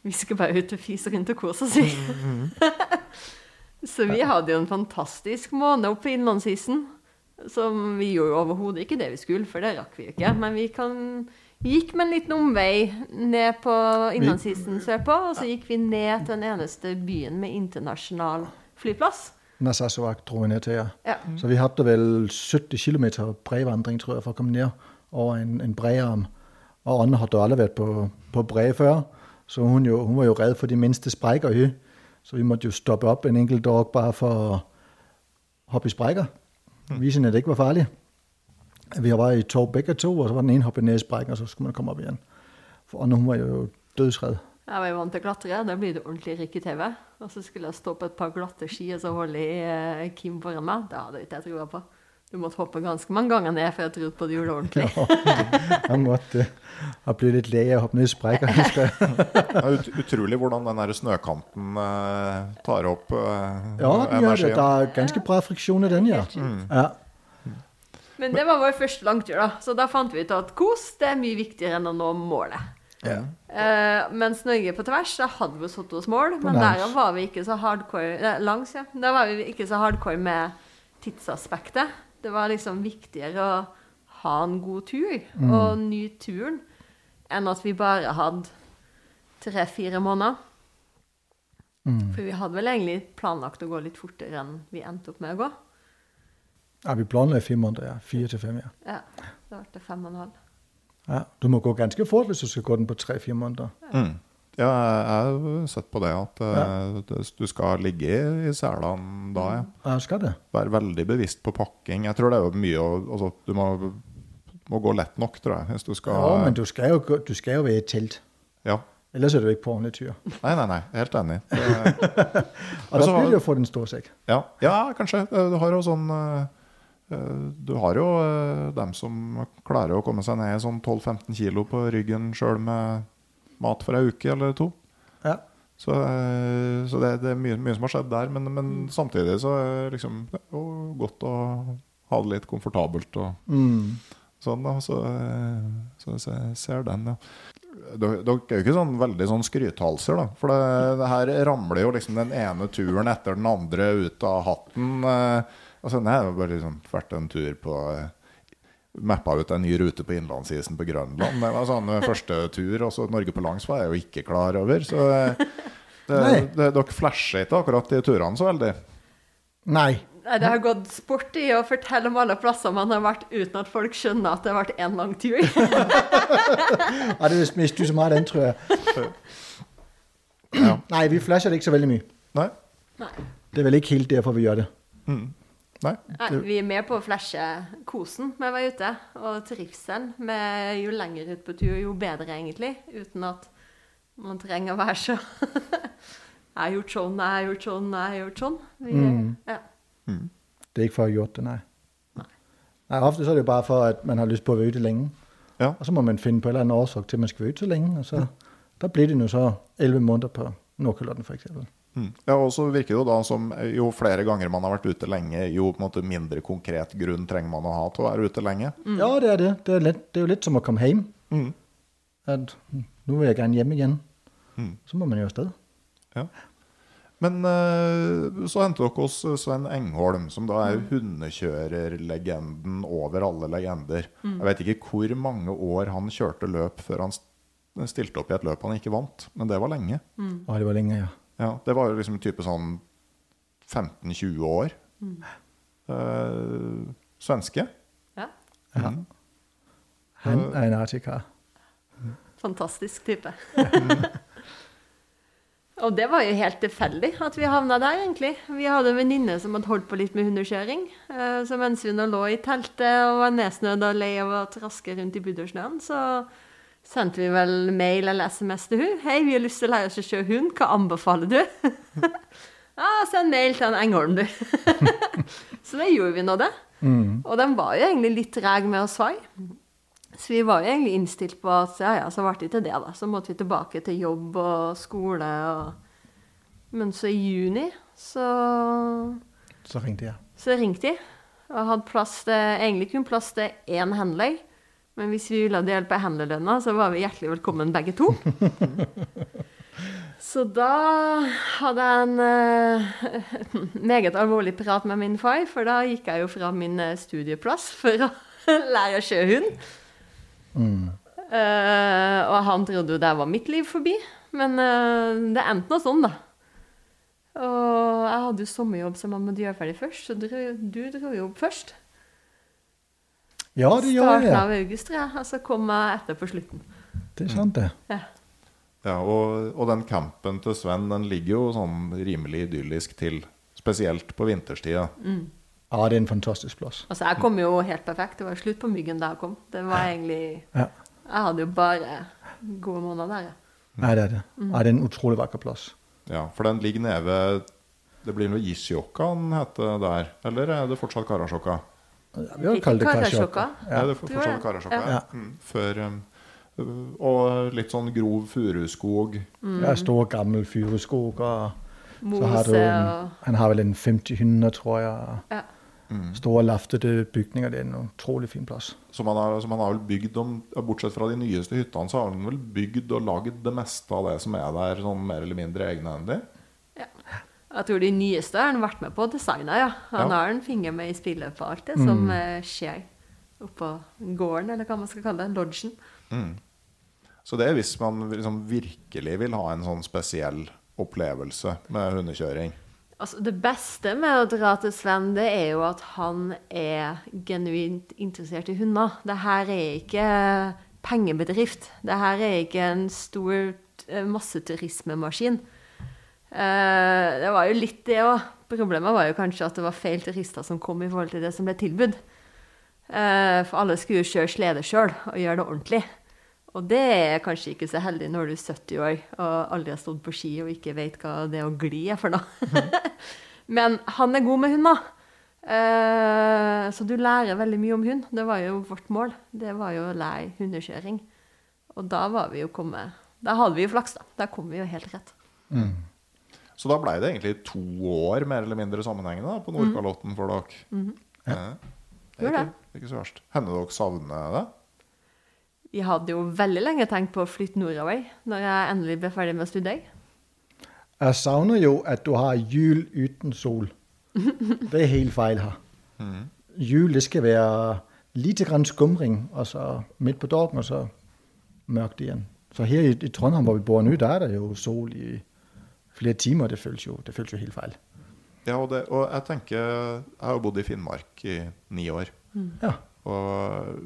Vi skal bare ut og fise rundt og kose oss. [laughs] Så vi hadde jo en fantastisk måned oppe på innlandsisen. Som vi gjorde overhodet ikke det vi skulle, for det rakk vi jo ikke. Men vi, kan, gikk med en liten omvei ned på innlandsisen sørpå, og så gikk vi ned til den eneste byen med internasjonal flyplass. Narsarsuaq dro vi ned til, ja. Ja. Så vi hadde vel 70 km brevandring, tror jeg, for å komme ned over en, en brearm. Og Anne hadde aldri vært på, på bre før, så hun, jo, hun var jo redd for de minste sprekker. Hun. Så vi måtte jo stoppe opp en enkelt dag bare for å hoppe i sprekker. Vise henne at det ikke var farlig. Vi var i tog begge to, og så var den ene hoppet ned i sprekken, og så skulle man komme opp igjen. For Anne hun var jo dødsredd. Jeg var jo vant til å klatre, da blir det ordentlig rykk-TV. Og så skulle jeg stå på et par glatte ski og så holde i eh, Kim foran meg. Det hadde ikke jeg trua på. Du måtte hoppe ganske mange ganger ned for jeg trodde på at du gjorde det ordentlig. Jeg måtte ha blitt litt lei av å hoppe ned i jeg. Er ut, utrolig hvordan den der snøkanten eh, tar opp eh, Ja, den gjør det. Det er ganske bra friksjon i den, ja. ja. Men det var vår første langtur, da. Så da fant vi ut at kos det er mye viktigere enn å nå målet. Ja. Eh, mens Norge på tvers, da hadde vi satt oss mål, men der var vi ikke så hardcore nei, Langs, ja. Der var vi ikke så hardcore med tidsaspektet. Det var liksom viktigere å ha en god tur og nyte turen enn at vi bare hadde tre-fire måneder. For vi hadde vel egentlig planlagt å gå litt fortere enn vi endte opp med å gå. ja vi planla fire måneder, ja. Fire til fem, ja. Ja, da ble det fem og en halv. Ja. Du må gå ganske fort hvis du skal gå den på tre-fire måneder. Mm. Ja, jeg har sett på det at ja. du skal ligge i selene da, ja. Ja, skal det. Være veldig bevisst på pakking. Jeg tror det er jo mye å altså, Du må, må gå lett nok, tror jeg, hvis du skal Ja, men du skal jo, du skal jo være i telt. Ja. Ellers er du ikke på ordentlig tur. Nei, nei, nei. Helt enig. [laughs] Det, Og da blir det jo å få den store sekk. ja, ja, kanskje. Eh, Du har jo sånn eh, eh, Du har jo eh, dem som klarer å komme seg ned sånn 12-15 kilo på ryggen sjøl med mat for ei uke eller to. Ja. Så, eh, så det, det er mye, mye som har skjedd der. Men, men samtidig så er det liksom, det er jo godt å ha det litt komfortabelt og Mm. sånn. da, Så, eh, så jeg ser den, ja. Dere er jo ikke sånn veldig sånn skrythalser, da. For det, det her ramler jo liksom den ene turen etter den andre ut av hatten. eh, Altså, det har bare liksom vært en tur på eh, Mappa ut en ny rute på innlandsisen på Grønland. Det var sånn eh, første tur. Og så Norge på langs var jeg jo ikke klar over. Så eh, det, Nei. det, dere flasher ikke akkurat de turene så veldig. Nei. Nei, Det har gått sport i å fortelle om alle plasser man har vært uten at folk skjønner at det har vært én lang tur. [laughs] Ja, det er mest du som har den, tror jeg. Ja. Nei, vi flasher det ikke så veldig mye. Nei? Det er vel ikke helt derfor vi gjør det. Nei? Nei, Vi er med på å flashe kosen med å være ute, og trivselen. Med jo lenger ut på tur, jo bedre, egentlig. Uten at man trenger å være så [laughs] Jeg har gjort sånn, jeg har gjort sånn, jeg har gjort sånn. Vi, ja. Det er ikke for å ha gjort det, nei. Nei, Ofte så er det jo bare for at man har lyst på å være ute lenge. Ja. Og så må man finne på en eller annen årsak til at man skal være ute så lenge. Og så, Da blir det nå så elleve måneder på Nordkalotten, f.eks. Mm. Ja, og så virker det jo da som eh, jo flere ganger man har vært ute lenge, jo på en måte mindre konkret grunn trenger man å ha til å være ute lenge. Ja, det er det. Det er, litt, det er jo litt som å komme hjem. Mm. At mm, nå vil jeg gjerne hjem igjen. Mm. Så må man jo av sted. Ja. Men eh, så hendte dere hos Sven Engholm, som da er hundekjørerlegenden over alle legender. Jeg vet ikke hvor mange år han kjørte løp før han stilte opp i et løp han ikke vant, men det var lenge. Ja, det var lenge, ja. Ja, det var jo liksom type sånn 15-20 år. Eh, svenske. ja. ja. Han er en artig. Fantastisk type. [laughs] Og det var jo helt tilfeldig at vi havna der, egentlig. Vi hadde en venninne som hadde holdt på litt med hundekjøring. Eh, så mens vi nå lå i teltet og var nedsnødd og lei av å traske rundt i Buddersnøen, så sendte vi vel mail eller SMS til hun. 'Hei, vi har lyst til å lære oss å kjøre hund. Hva anbefaler du?' [laughs] ja, send mail til en Engholm, du. [laughs] så da gjorde vi nå det. Og den var jo egentlig litt treg med å svare. Så vi var jo egentlig innstilt på at ja, ja, så ble det ikke det, da. Så måtte vi tilbake til jobb og skole og Men så i juni så, Så ringte jeg. så ringte de. Og hadde plass til, egentlig kun plass til én handler. Men hvis vi ville ha delt på handlelønna, så var vi hjertelig velkommen begge to. [laughs] Så da hadde jeg en uh, [laughs] meget alvorlig prat med min far, for da gikk jeg jo fra min eh, studieplass for å [laughs] lære å kjøre hund. Eh, og han trodde jo det var mitt liv forbi, men uh, det endte nå sånn, da. Og jeg hadde jo sommerjobb som jeg måtte gjøre ferdig først, så dro, du dro jo opp først. Ja, det gjør det. Starten av august, tror jeg, og så kom jeg etter på slutten. Det er sant, det. Ja. Ja, og, og den campen til Sven den ligger jo sånn rimelig idyllisk til. Spesielt på vinterstida. Ja, det er en fantastisk plass. Altså, jeg kom jo helt perfekt. Det var slutt på myggen da jeg kom. Det var egentlig Ja. Jeg hadde jo bare gode måneder der, ja. Nei, det er det. Ja, det er en utrolig vakker plass. Ja, for den ligger nede ved Det blir noe Isjokka den heter der? Eller er det fortsatt Karasjokka? Ja, vi har kalt det Karasjokka. Ja, det er fortsatt. Karasjokka. Ja. Ja. Mm, før um, Og litt sånn grov furuskog. Ja, stor, gammel furuskog. Og så har du Mose en, han har vel en 50 hunder, tror jeg. Ja. Store, laftede bygninger. Det er en utrolig fin plass. Så man har, så man har vel bygd om, Bortsett fra de nyeste hyttene, så har han vel bygd og lagd det meste av det som er der, sånn mer eller mindre egenhendig. Jeg tror de nyeste har han vært med på å designe, ja. Han Ja. har en finger med i spillet på alt det som eh, skjer oppå gården, eller hva man skal kalle det. Lodgen. Så det er hvis man liksom virkelig vil ha en sånn spesiell opplevelse med hundekjøring. Altså, det beste med å dra til Sven, det er jo at han er genuint interessert i hunder. Det her er ikke pengebedrift. Det her er ikke en stor eh, masseturismemaskin. Eh, det var jo litt det òg. Problemet var jo kanskje at det var feil turister som kom i forhold til det som ble tilbud. Eh, for alle skulle jo kjøre slede sjøl og gjøre det ordentlig. Og det er kanskje ikke så heldig når du er 70 år og aldri har stått på ski og ikke vet hva det å gli er for noe. [laughs] Men han er god med hund, da. Eh, så du lærer veldig mye om hund. Det var jo vårt mål. Det var jo å lære hundekjøring. Og da var vi jo kommet Da hadde vi jo flaks, da. Da kom vi jo helt rett. Så da blei det egentlig to år mer eller mindre sammenhengende da, på Nordkalotten for dere. Ja. Det er ikke, ikke så verst. Hender dere savner det? Vi hadde jo veldig lenge tenkt på å flytte nordover når jeg endelig ble ferdig med å studere. Jeg savner jo at du har jul uten sol. Det er helt feil her. Jul det skal være lite grann skumring, og så midt på dagen, og så mørkt igjen. Så her i, i Trondheim, hvor vi bor nå, der er det jo sol i flere timer. Det føles jo, det føles jo helt feil. Ja, og, det, og jeg tenker Jeg har bodd i Finnmark i ni år. Ja. Og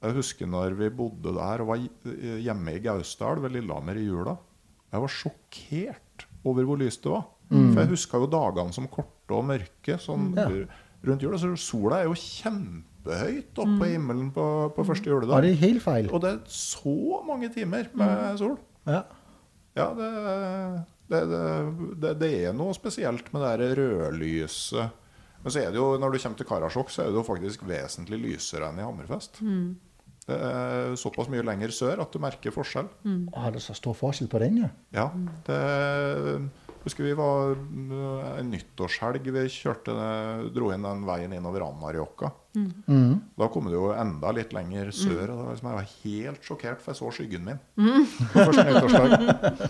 jeg husker når vi bodde der og var hjemme i Gausdal ved Lillehammer i jula. Jeg var sjokkert over hvor lyst det var. For jeg huska jo dagene som korte og mørke sånn Ja. rundt jula. Så sola er jo kjempehøyt oppe i himmelen på, på første juledag. juledag. det er helt feil. Og det er så mange timer med sol. Ja. Ja, det, det, det, det, er noe spesielt med det rødlyset. Men så er det jo, når du kommer til Karasjok, så er det jo faktisk vesentlig lysere enn i Hammerfest. Er såpass mye lenger sør at du merker forskjell. Mm. har det så stor forskjell på den, ja? Ja, det husker vi var uh, en nyttårshelg vi kjørte, dro inn den veien innover Anarjokka. Da kom det jo enda litt lenger sør, og var liksom, jeg var helt sjokkert, for jeg så skyggen min. På første nyttårsdag.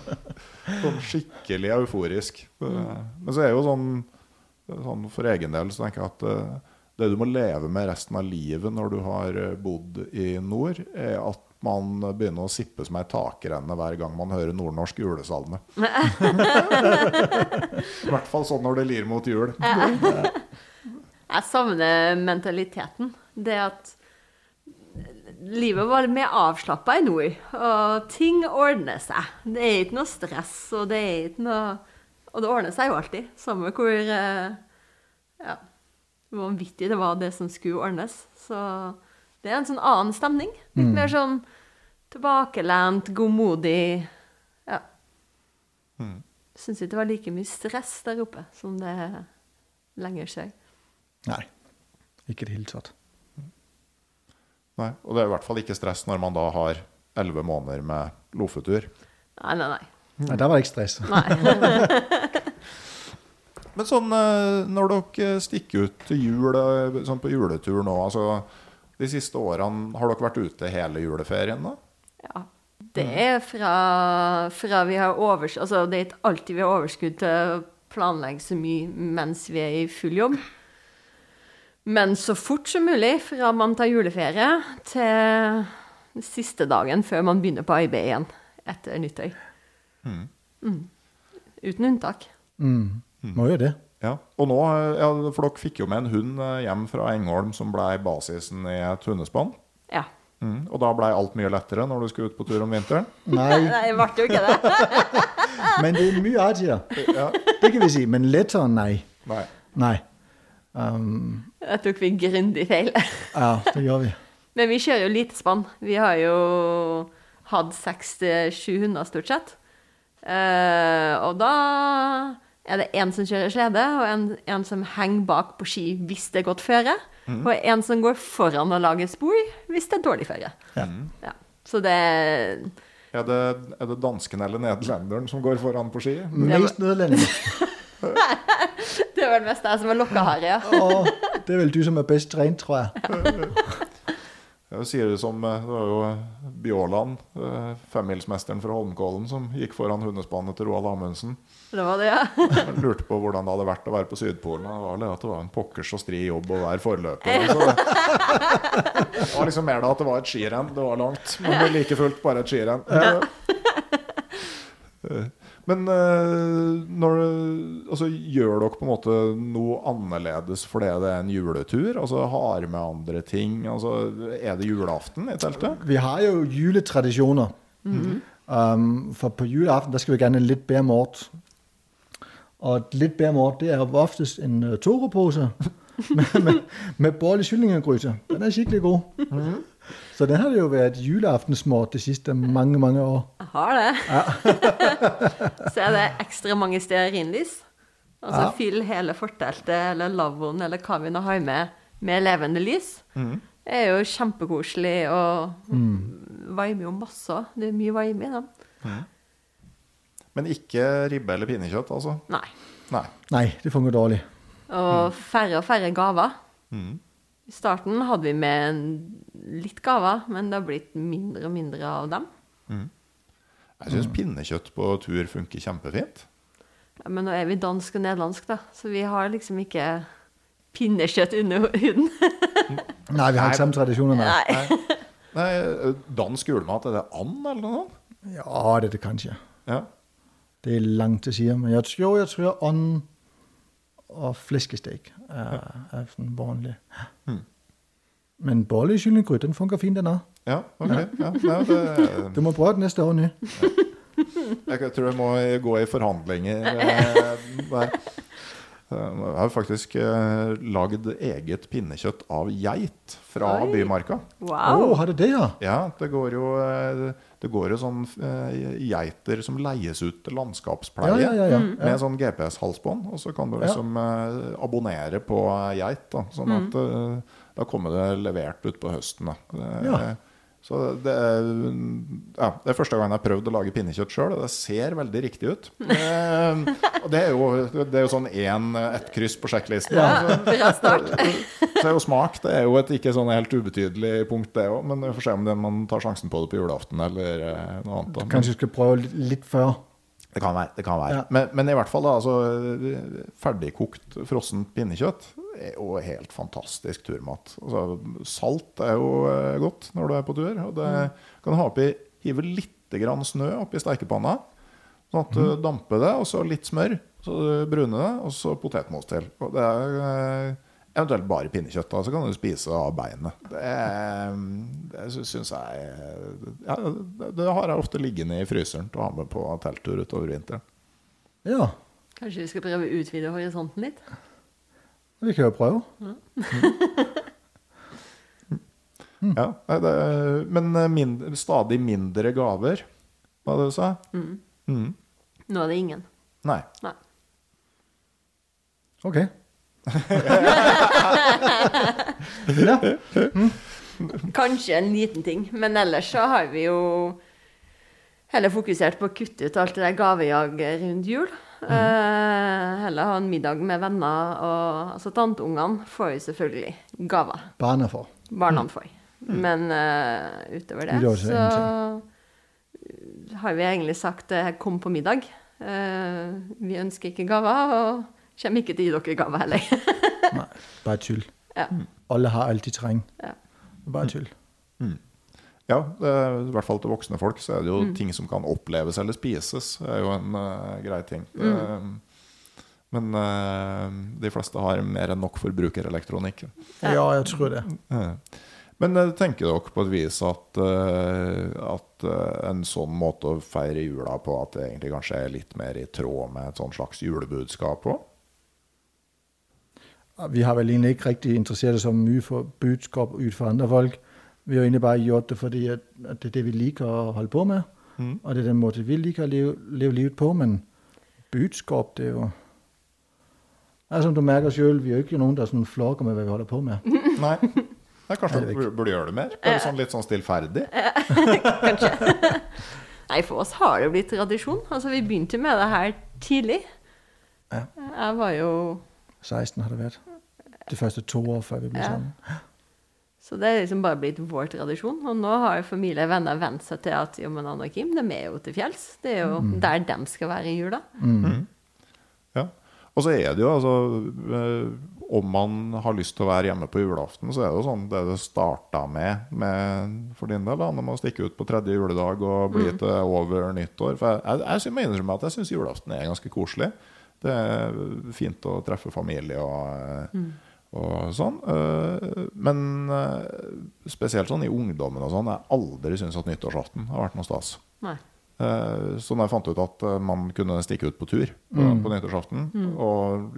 Sånn skikkelig euforisk. Men så er jo sånn, sånn for egen del så tenker jeg at eh, det du må leve med resten av livet når du har eh, bodd i nord, er at man begynner å sippe som ei takrenne hver gang man hører nordnorsk julesalme. [laughs] I hvert fall sånn når det lir mot jul. Jeg savner mentaliteten. Det at livet var mer avslappa i nord, og ting ordner seg. Det er ikke noe stress, og det er ikke noe Og det ordner seg jo alltid, samme hvor eh, ja, vanvittig det var, det som skulle ordnes. Så det er en sånn annen stemning. Litt mer sånn tilbakelent, godmodig. Ja. Mm. Syns ikke det var like mye stress der oppe som det er lenger sør. Nei, ikke i det hele tatt. Nei, og det er i hvert fall ikke stress når man da har elleve måneder med lofetur. Nei, nei, nei. Nei, der var det ikke stress. nei. [laughs] Men sånn eh, når dere stikker ut til jul, eh, sånn på juletur nå, altså de siste årene, har dere vært ute hele juleferien da? Ja. Det er fra, fra vi har overskudd Altså, det er ikke alltid vi har overskudd til å planlegge så mye mens vi er i full jobb. Men så fort som mulig fra man tar juleferie til siste dagen før man begynner på arbeid igjen etter nyttår. Mm. Uten unntak. Mm. Må jo det. Ja, og nå, ja, for dere fikk jo med en hund eh, hjem fra Engholm som ble basisen i et hundespann. Ja. Mm. Og da ble alt mye lettere når du skulle ut på tur om vinteren. Nei, [laughs] Nei, det ble jo ikke det. [laughs] men det er mye artigere. Ja. Det kan vi si. Men lettere, nei. Nei. Nei. Um, da tok vi grundig feil. ja, det gjør vi. [laughs] Men vi kjører jo lite spann. Vi har jo hatt seks til sju hunder, stort sett. Uh, og da er det en som kjører slede, og en, en som henger bak på ski hvis det er godt føre. Og en som går foran og lager spor hvis det er dårlig føre. Mm. Ja. Så det Er det, er det dansken eller nederlenderen som går foran på ski? Mest nederlender. Det var [laughs] mest jeg som var her, ja. Det er vel du som er best trent, tror jeg. Jeg sier det som eh, Det var jo Bjåland, eh, femmilsmesteren fra Holmenkollen, som gikk foran hundespannet til Roald Amundsen. Det var det, ja. Lurte på hvordan det hadde vært å være på Sydpolen. Det var det at det var en pokkers og stri jobb å være forløper. Så det, det var liksom mer da at det var et skirenn. Det var langt, men like fullt bare et skirenn. Eh, Men eh, når, altså, gjør dere på en måte noe annerledes fordi det er en juletur? Altså Har med andre ting? Altså, er det julaften i teltet? Vi har jo juletradisjoner. Um, for på juleaften der skal vi gjerne litt bedre mort. Og et litt bedre mort det er oftest en uh, Toro-pose [laughs] med, med, med kyllinggryte. Den er skikkelig god. Så den har det jo vært julaftensmat de siste mange, mange år. Jeg har det. [laughs] så er det ekstra mange stearinlys. Altså Ja. fyll hele forteltet eller lavvoen eller hva vi nå har med, med levende lys. Det er jo kjempekoselig og varmer jo masse. Det er mye varme i dem. Men ikke ribbe eller pinnekjøtt, altså? Nei. Nei. Nei, det fungerer dårlig. Og færre og færre gaver. I starten hadde vi med litt gaver, men det har blitt mindre og mindre av dem. Jeg syns pinnekjøtt på tur funker kjempefint. Ja, men nå er vi dansk og nederlandsk, da, så vi har liksom ikke pinnekjøtt under huden. [laughs] Nei, vi har ikke samme tradisjoner. Nei. Nei. Nei, Dansk julemat, er det and eller noe? Ja, det er det kanskje. Ja. Det er langt til siden. Men jeg, tror, jeg tror ånd og flæskestek er, er sådan vanlig. Men bolle i kyllinggrøt, den fungerer fint, den òg. Ja, ok. Ja, Ja, det, Du må prøve det neste år, nu. jeg tror jeg må gå i forhandlinger der. Jeg har faktisk eh, lagd eget pinnekjøtt av geit fra Oi. Bymarka. Wow. Oh, har du det, ja? Ja, det går jo, det går jo sånn eh, geiter som leies ut til landskapspleie. Ja, ja, ja, ja. Med sånn GPS-halsbånd, og så kan du liksom eh, abonnere på geit. Da, sånn at eh, da kommer det levert utpå høsten. Da. Det, Ja. Så det er, ja, det er første gang jeg har prøvd å lage pinnekjøtt sjøl, og det ser veldig riktig ut. Eh, og det er jo, det er jo sånn én, ett kryss på sjekklisten. Ja, [laughs] bra start. Så er jo smak det er jo et ikke sånn helt ubetydelig punkt, det òg. Men vi får se om det, man tar sjansen på det på julaften eller eh, noe annet. da. Kanskje du skal prøve litt, litt før. Det kan være. det kan være Ja. men, men i hvert fall, da, altså, ferdigkokt frossent pinnekjøtt er jo helt fantastisk turmat. Altså, salt er jo eh, godt når du er på tur. Og det kan ha oppi, hive litt grann snø oppi stekepanna. Sånn at du damper det, og så litt smør. Så du bruner det, og så potetmos til. Og det er eh, Eventuelt bare pinnekjøtt. Da, så kan du spise av beinet. Det, det syns jeg ja, det, det har jeg ofte liggende i fryseren til å ha med på telttur utover vinteren. Ja, Kanskje vi skal prøve å utvide horisonten litt? vi kan jo prøve. Ja, nei, det, men mindre, stadig mindre gaver, hva var det du sa? Mm. Nå er det ingen. Nei. Nei. Ok. Ja. Kanskje en liten ting, men ellers så har vi jo heller fokusert på å kutte ut alt det der gavejaget rundt jul. Eh, heller ha en middag med venner. Og altså tanteungene får jo selvfølgelig gaver. Barna får. Barna får. Men uh, utover det det så har vi egentlig sagt uh, kom på middag. Vi ønsker ikke gaver, og kommer ikke til å gi dere gaver heller. [laughs] Nei, bare tull. ja. Alle har alt de trenger. Ja. Bare tull. Ja, det, er- i hvert fall til voksne folk så er det jo ting som kan oppleves eller spises. Det er jo en uh, grei ting. Eh, men uh, de fleste har mer enn nok forbrukerelektronikk. Ja, jeg tror det. Men tenker dere på et vis at, at en sånn måte å feire jula på, at det egentlig kanskje er litt mer i tråd med et sånn slags julebudskap òg? Vi har vel egentlig ikke rigtig interesseret os så mye for budskap ud for andre folk. Vi har egentlig bare gjort det, fordi at, at det er det, vi liker å holde på med. Og det er den måten vi liker å leve, leve livet på. Men budskap, det er jo Altså, Som du merker selv, vi er jo ikke noen der sånn flagger med hva vi holder på med. [laughs] Nei. Nei, kanskje du burde gjøre det mer? Bare sånn litt sånn stillferdig? [laughs] kanskje. [laughs] Nei, for oss har det jo blitt tradisjon. Altså, vi begynte med det her tidlig. Ja. Jeg var jo 16 har det vært. De første to år før vi ble Ja. sammen. Så det er liksom bare blitt vår tradisjon. Og nå har jo familie og venner vent seg til at jo, men Anna og Kim, de er jo til fjells. Det er jo der de skal være i jula. Ja. Og så er det jo altså eh, Om man har lyst til å være hjemme på julaften, så er det jo sånn det det starta med, med for din del, da, når man stikker ut på tredje juledag og blir til over nyttår. For jeg, jeg, jeg må innrømme at jeg syns julaften er ganske koselig. Det er fint å treffe familie og, og sånn. Eh, Men eh, spesielt sånn i ungdommen og sånn, jeg aldri syntes at nyttårsaften har vært noe stas. Nei. Eh, Så da jeg fant ut at man kunne stikke ut på tur på, på nyttårsaften og,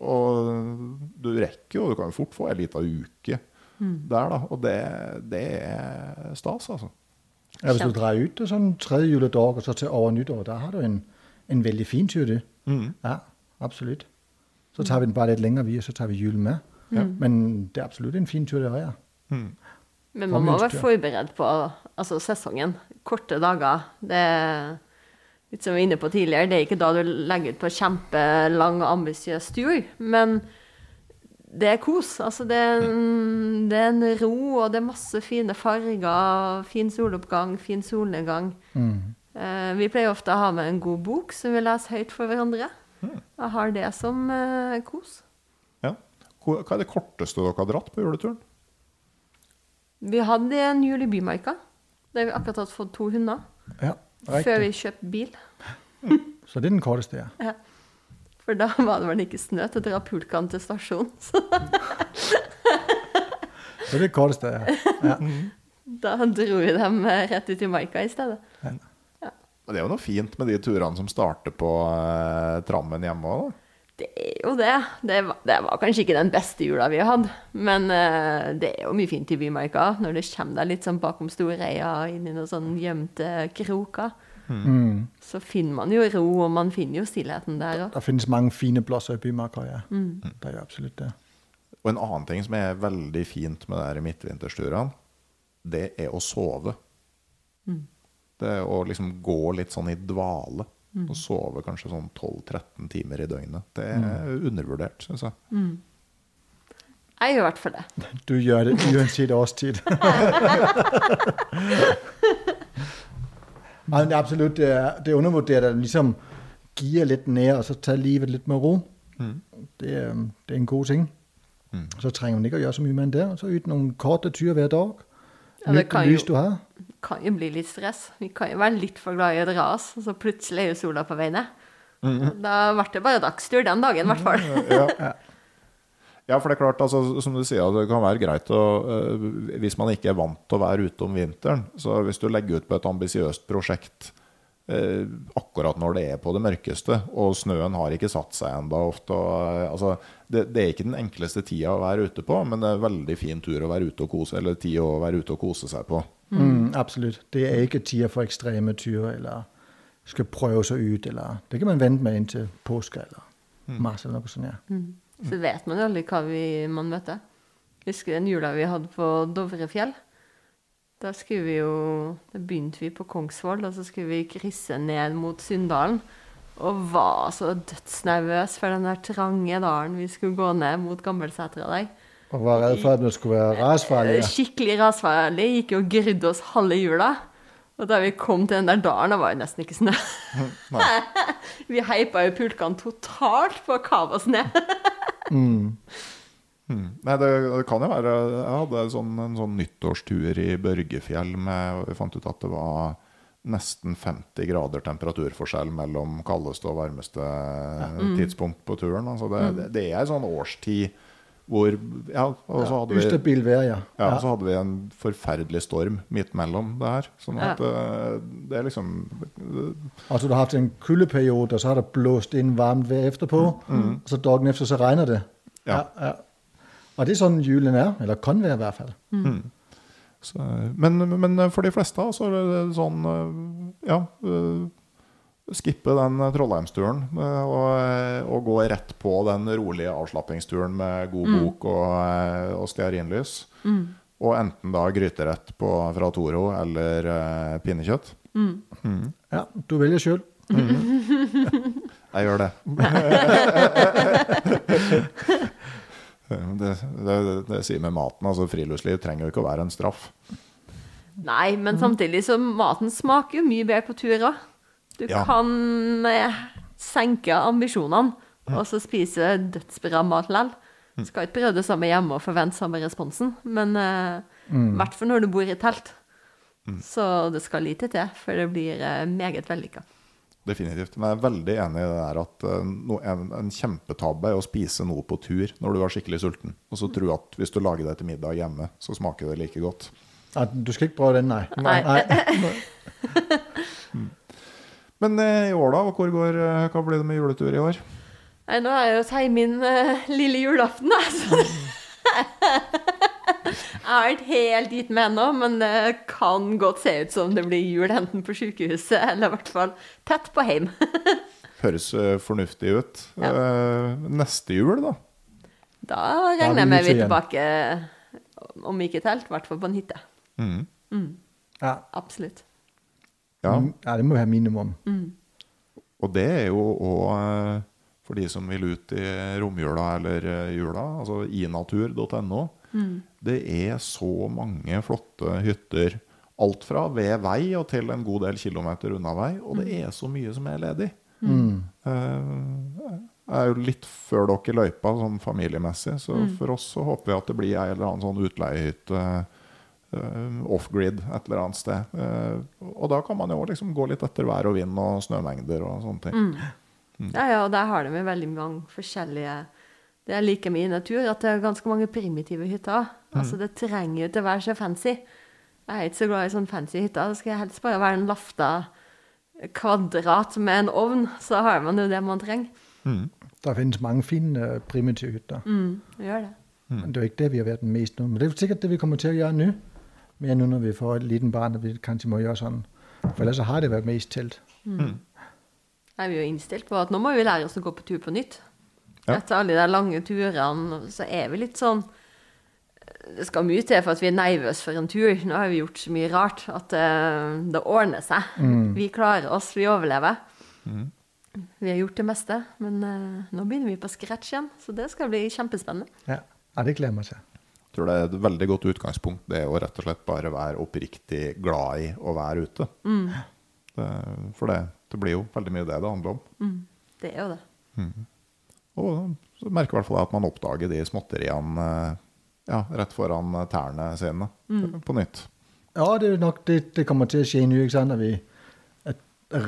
og du rekker jo, du kan jo fort få ei lita uke der, da. Og det, det er stas, altså. Ja, hvis du drar ut til sånn tredje juledag, og så til over nyttår, da har du en, en veldig fin tur, det. Ja, absolutt. Så tar vi den bare litt lenger, vi, og så tar vi julen med. Men det er absolutt en fin tur, det er. Ja. Men man må være forberedt på altså, sesongen. Korte dager. Det er litt som vi var inne på tidligere, det er ikke da du legger ut på kjempelang og ambisiøs tur, men det er kos. Altså, det er, en, det er en ro, og det er masse fine farger, fin soloppgang, fin solnedgang. Eh, vi pleier ofte å ha med en god bok som vi leser høyt for hverandre. Jeg har det som eh, kos. Ja. Hva er det korteste dere har dratt på juleturen? Vi hadde en jul i Bymarka, der vi akkurat hadde fått to hunder. ja Før vi kjøpte bil. Så det er den korteste, ja. For da var det vel ikke snø til å dra pulkene til stasjonen. Så Så det er det korteste, ja. ja. da dro vi dem rett ut i marka i stedet. Ja. Det er jo noe fint med de turene som starter på eh, trammen hjemme òg, da. Det er jo det. Det var, det var kanskje ikke den beste jula vi har hatt, men uh, det er jo mye fint i Bymarka. Når det kommer deg litt sånn bakom Storeia, inn i noen sånn gjemte kroker, Mm. så finner man jo ro, og man finner jo stillheten der òg. Det finnes mange fine plasser i Bymarka, ja. Det er jo absolutt det. Og en annen ting som er veldig fint med de her midtvintersturene, det er å sove. Det er å liksom gå litt sånn i dvale. Og sove kanskje sånn 12-13 timer i døgnet. Det er undervurdert, syns jeg. Jeg gjør i hvert fall det. Du gjør det uansett årstid. [laughs] Men det er absolutt det er, det er undervurdert at liksom gir litt ned, og så tar livet litt med ro. Det, er, det er en god ting. Så trenger man ikke å gjøre så mye med det. Så ut noen korte turer hver dag. Ja, det Nyt kan det lys jo- du har. Kan jo bli litt stress. Vi kan jo være litt for glad i å dra oss, og så plutselig er jo sola på vei ned. Da ble det bare dagstur den dagen, i hvert fall. Ja, for det er klart, altså, som du sier, det kan være greit å øh, Hvis man ikke er vant til å være ute om vinteren, så hvis du legger ut på et ambisiøst prosjekt øh, akkurat når det er på det mørkeste, og snøen har ikke satt seg ennå ofte og, øh, altså, det, det er ikke den enkleste tida å være ute på, men det er en veldig fin tur å være ute og kose, eller tid å være ute og kose seg på. Mm, absolutt. Det er ikke tida for ekstreme turer, eller skal prøve seg ut, eller Det kan man vente med inntil påske eller mars eller noe sånt. ja. Så vet man jo aldri hva vi, man møter. Husker den jula vi hadde på Dovrefjell? Da skulle vi jo Da begynte vi på Kongsvoll, og så skulle vi krysse ned mot Sunndalen. Og var så dødsnervøs for den der trange dalen vi skulle gå ned mot Gammelsetra der. Og var redd for at det skulle være rasfarlig. Ja. Skikkelig rasfarlig. Gikk jo og grudde oss halve jula. Og da vi kom til den der dalen, det var jo nesten ikke snø. [laughs] [laughs] vi heipa jo pulkene totalt på å kave oss ned. [laughs] Nei, det, det kan jo være Jeg hadde en sånn, en sånn nyttårstur i Børgefjell med og Vi fant ut at det var nesten 50 grader temperaturforskjell mellom kaldeste og varmeste tidspunkt på turen. Altså det, det, det er en sånn årstid hvor Ja, og så hadde vi Ustabil vær, ja. ja, så hadde vi en forferdelig storm midt mellom det her. Sånn at eh, det er liksom Altså, du har hatt en kuldeperiode, og så har det blåst inn varmt vær etterpå. Og så dagen efter så regner det. Ja. ja. Og det er sånn julen er. Eller kan være, i hvert fall. Så, men, men for de fleste så er det sånn eh, Ja. eh, Skippe den Trollheimsturen eh, og, og gå rett på den rolige avslappingsturen med god bok og, og stearinlys. Og enten da gryterett på, fra Toro eller uh, pinnekjøtt. Ja, du velger sjøl. [laughs] Jeg gjør det. [laughs] det, det, det sier med maten. altså Friluftsliv trenger jo ikke å være en straff. Nei, men samtidig så maten smaker jo mye bedre på turer. Du Ja. kan eh, senke ambisjonene og så spise dødsbra mat likevel. Skal ikke prøve det samme hjemme og forvente samme responsen, men eh, mm. hvert fall når du bor i telt. Så det skal lite til for det blir eh, meget vellykka. Definitivt. Men jeg er veldig enig i det der at eh, no, en, en kjempetabbe er å spise noe på tur når du er skikkelig sulten. Og så tro at hvis du lager det til middag hjemme, så smaker det like godt. Ja, du skal ikke prøve den, nei. Nei. [laughs] Men eh, i år, da? Hvor går, eh, hva blir det med juletur i år? Nei, nå er jeg jo hos min uh, lille julaften, da. Så. [laughs] jeg er ikke helt dit med ennå, men det kan godt se ut som det blir jul enten på sykehuset eller i hvert fall tett på hjem. [laughs] Høres eh, fornuftig ut. Ja. Eh, neste jul, da? Da regner er jeg vi med vi er tilbake, om ikke telt, i hvert fall på en hytte. Ja. Absolutt. Ja. ja, det må være minimum. Og det er jo òg for de som vil ut i romjula eller eh, jula, altså inatur.no. Det er så mange flotte hytter. Alt fra ved vei og til en god del kilometer unna vei. Og det er så mye som er ledig. Mm. Jeg er jo litt før dere i løypa sånn familiemessig, så for oss så håper vi at det blir ei eller annen sånn utleiehytte eh, off-grid et eller annet sted. Eh, og da kan man jo liksom gå litt etter vær og vind og snømengder og sånne ting. Ja, ja, og der har de veldig mange forskjellige Det jeg liker med i natur, at det er ganske mange primitive hytter. Altså, det trenger jo ikke være så fancy. Jeg er ikke så glad i sånn fancy hytter. Det skal helst bare være en lafta kvadrat med en ovn, så har man jo det man trenger. Der finnes mange fine øh, primitive hytter. Mm, gjør det. Men det er jo ikke det, vi har vært den mest nå. Men det er sikkert det, vi kommer til å gjøre nå. Mer nå når vi får et liten barn, og vi kanskje må gjøre sånn. For ellers har det vært mest telt. Jeg er vi jo innstilt på at nå må vi lære oss å gå på tur på nytt. Ja. Etter alle de lange turene, så er vi litt sånn Det skal mye til for at vi er nervøse for en tur. Nå har vi gjort så mye rart at det, det ordner seg. Vi klarer oss, vi overlever. Vi har gjort det meste, men uh, nå begynner vi på scratch igjen. Så det skal bli kjempespennende. Ja, ja det gleder meg til. Jeg tror det er et veldig godt utgangspunkt, det å rett og slett bare være oppriktig glad i å være ute. Det, for det, det blir jo veldig mye det det handler om. Det er jo det. Og så merker i hvert fall jeg at man oppdager de småtteriene eh, ja, rett foran tærne sine på nytt. Ja, det er nok det, det kommer til å skje nå, ikke sant? At, vi, at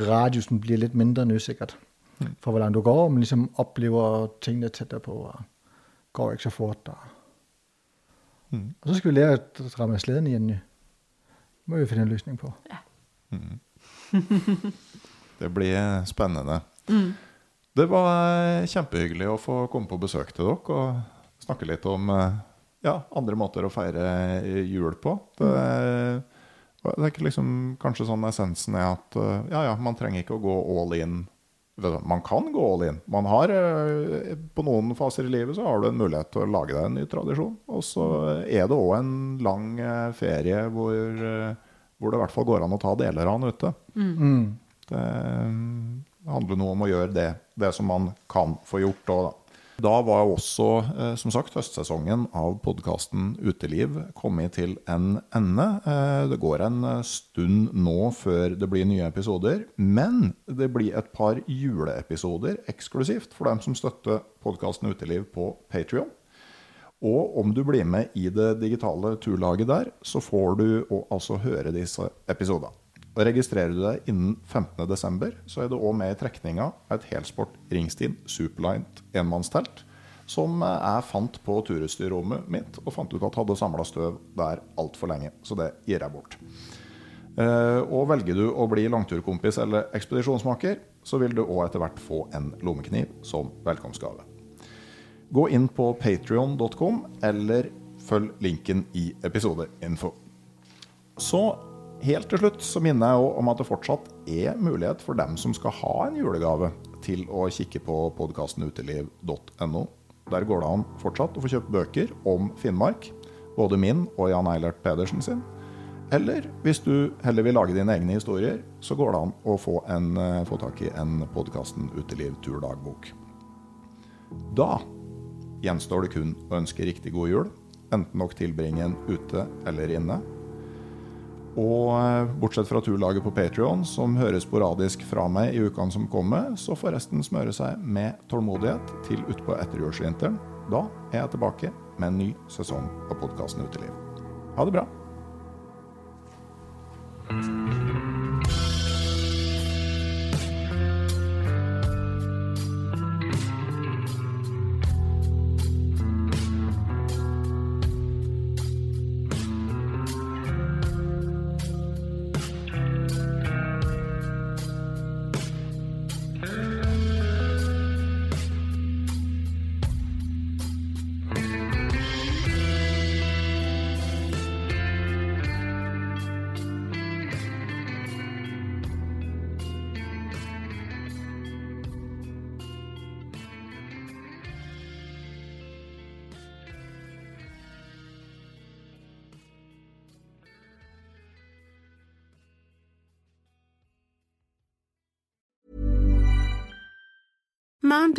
radiusen blir litt mindre nå, sikkert. For hvordan du går, men liksom opplever tingene tettere på. Og går ikke så fort. Og, Mm. Og så skal vi lære å dra med sleden igjen. Det må vi finne en løsning på. Ja. Mm. [laughs] det blir spennende. Mm. Det var kjempehyggelig å få komme på besøk til dere og snakke litt om eh, ja, andre måter å feire jul på. Det, det er liksom, kanskje sånn essensen er at eh, ja, ja, man trenger ikke å gå all in man kan gå all in. Man har, eh, på noen faser i livet så har du en mulighet til å lage deg en ny tradisjon. Og så er det òg en lang eh, ferie hvor, eh, hvor, det i hvert fall går an å ta deler av den ute. Mm. mm. Det handler noe om å gjøre det, det som man kan få gjort da. Da var også, eh, som sagt, høstsesongen av podkasten Uteliv kommet til en ende. Eh, det går en eh, stund nå før det blir nye episoder. Men det blir et par juleepisoder eksklusivt for dem som støtter podkasten Uteliv på Patrion. Og om du blir med i det digitale turlaget der, så får du altså høre disse episodene. Og Registrerer du deg innen 15.12., så er du òg med i trekninga av et helsport Ringstien Superlight enmannstelt, som jeg fant på turutstyrrommet mitt, og fant ut at hadde samla støv der altfor lenge. Så det gir jeg bort. Eh, og velger du å bli langturkompis eller ekspedisjonsmaker, så vil du òg etter hvert få en lommekniv som velkomstgave. Gå inn på patrion.com, eller følg linken i episodeinfo. Så Helt til slutt så minner jeg om at det fortsatt er mulighet for dem som skal ha en julegave, til å kikke på podkasten uteliv.no. Der går det an fortsatt å få kjøpt bøker om Finnmark, både min og Jan Eilert Pedersen sin. Eller hvis du heller vil lage dine egne historier, så går det an å få, en, eh, få tak i en podkasten Uteliv turdagbok. Da gjenstår det kun å ønske riktig god jul, enten dere tilbringer en ute eller inne. Og eh, bortsett fra turlaget på Patrion, som høres sporadisk fra meg i ukene som kommer, så får resten smøre seg med tålmodighet til utpå etterjulsvinteren. Da er jeg tilbake med en ny sesong av podkasten Uteliv. Ha det bra.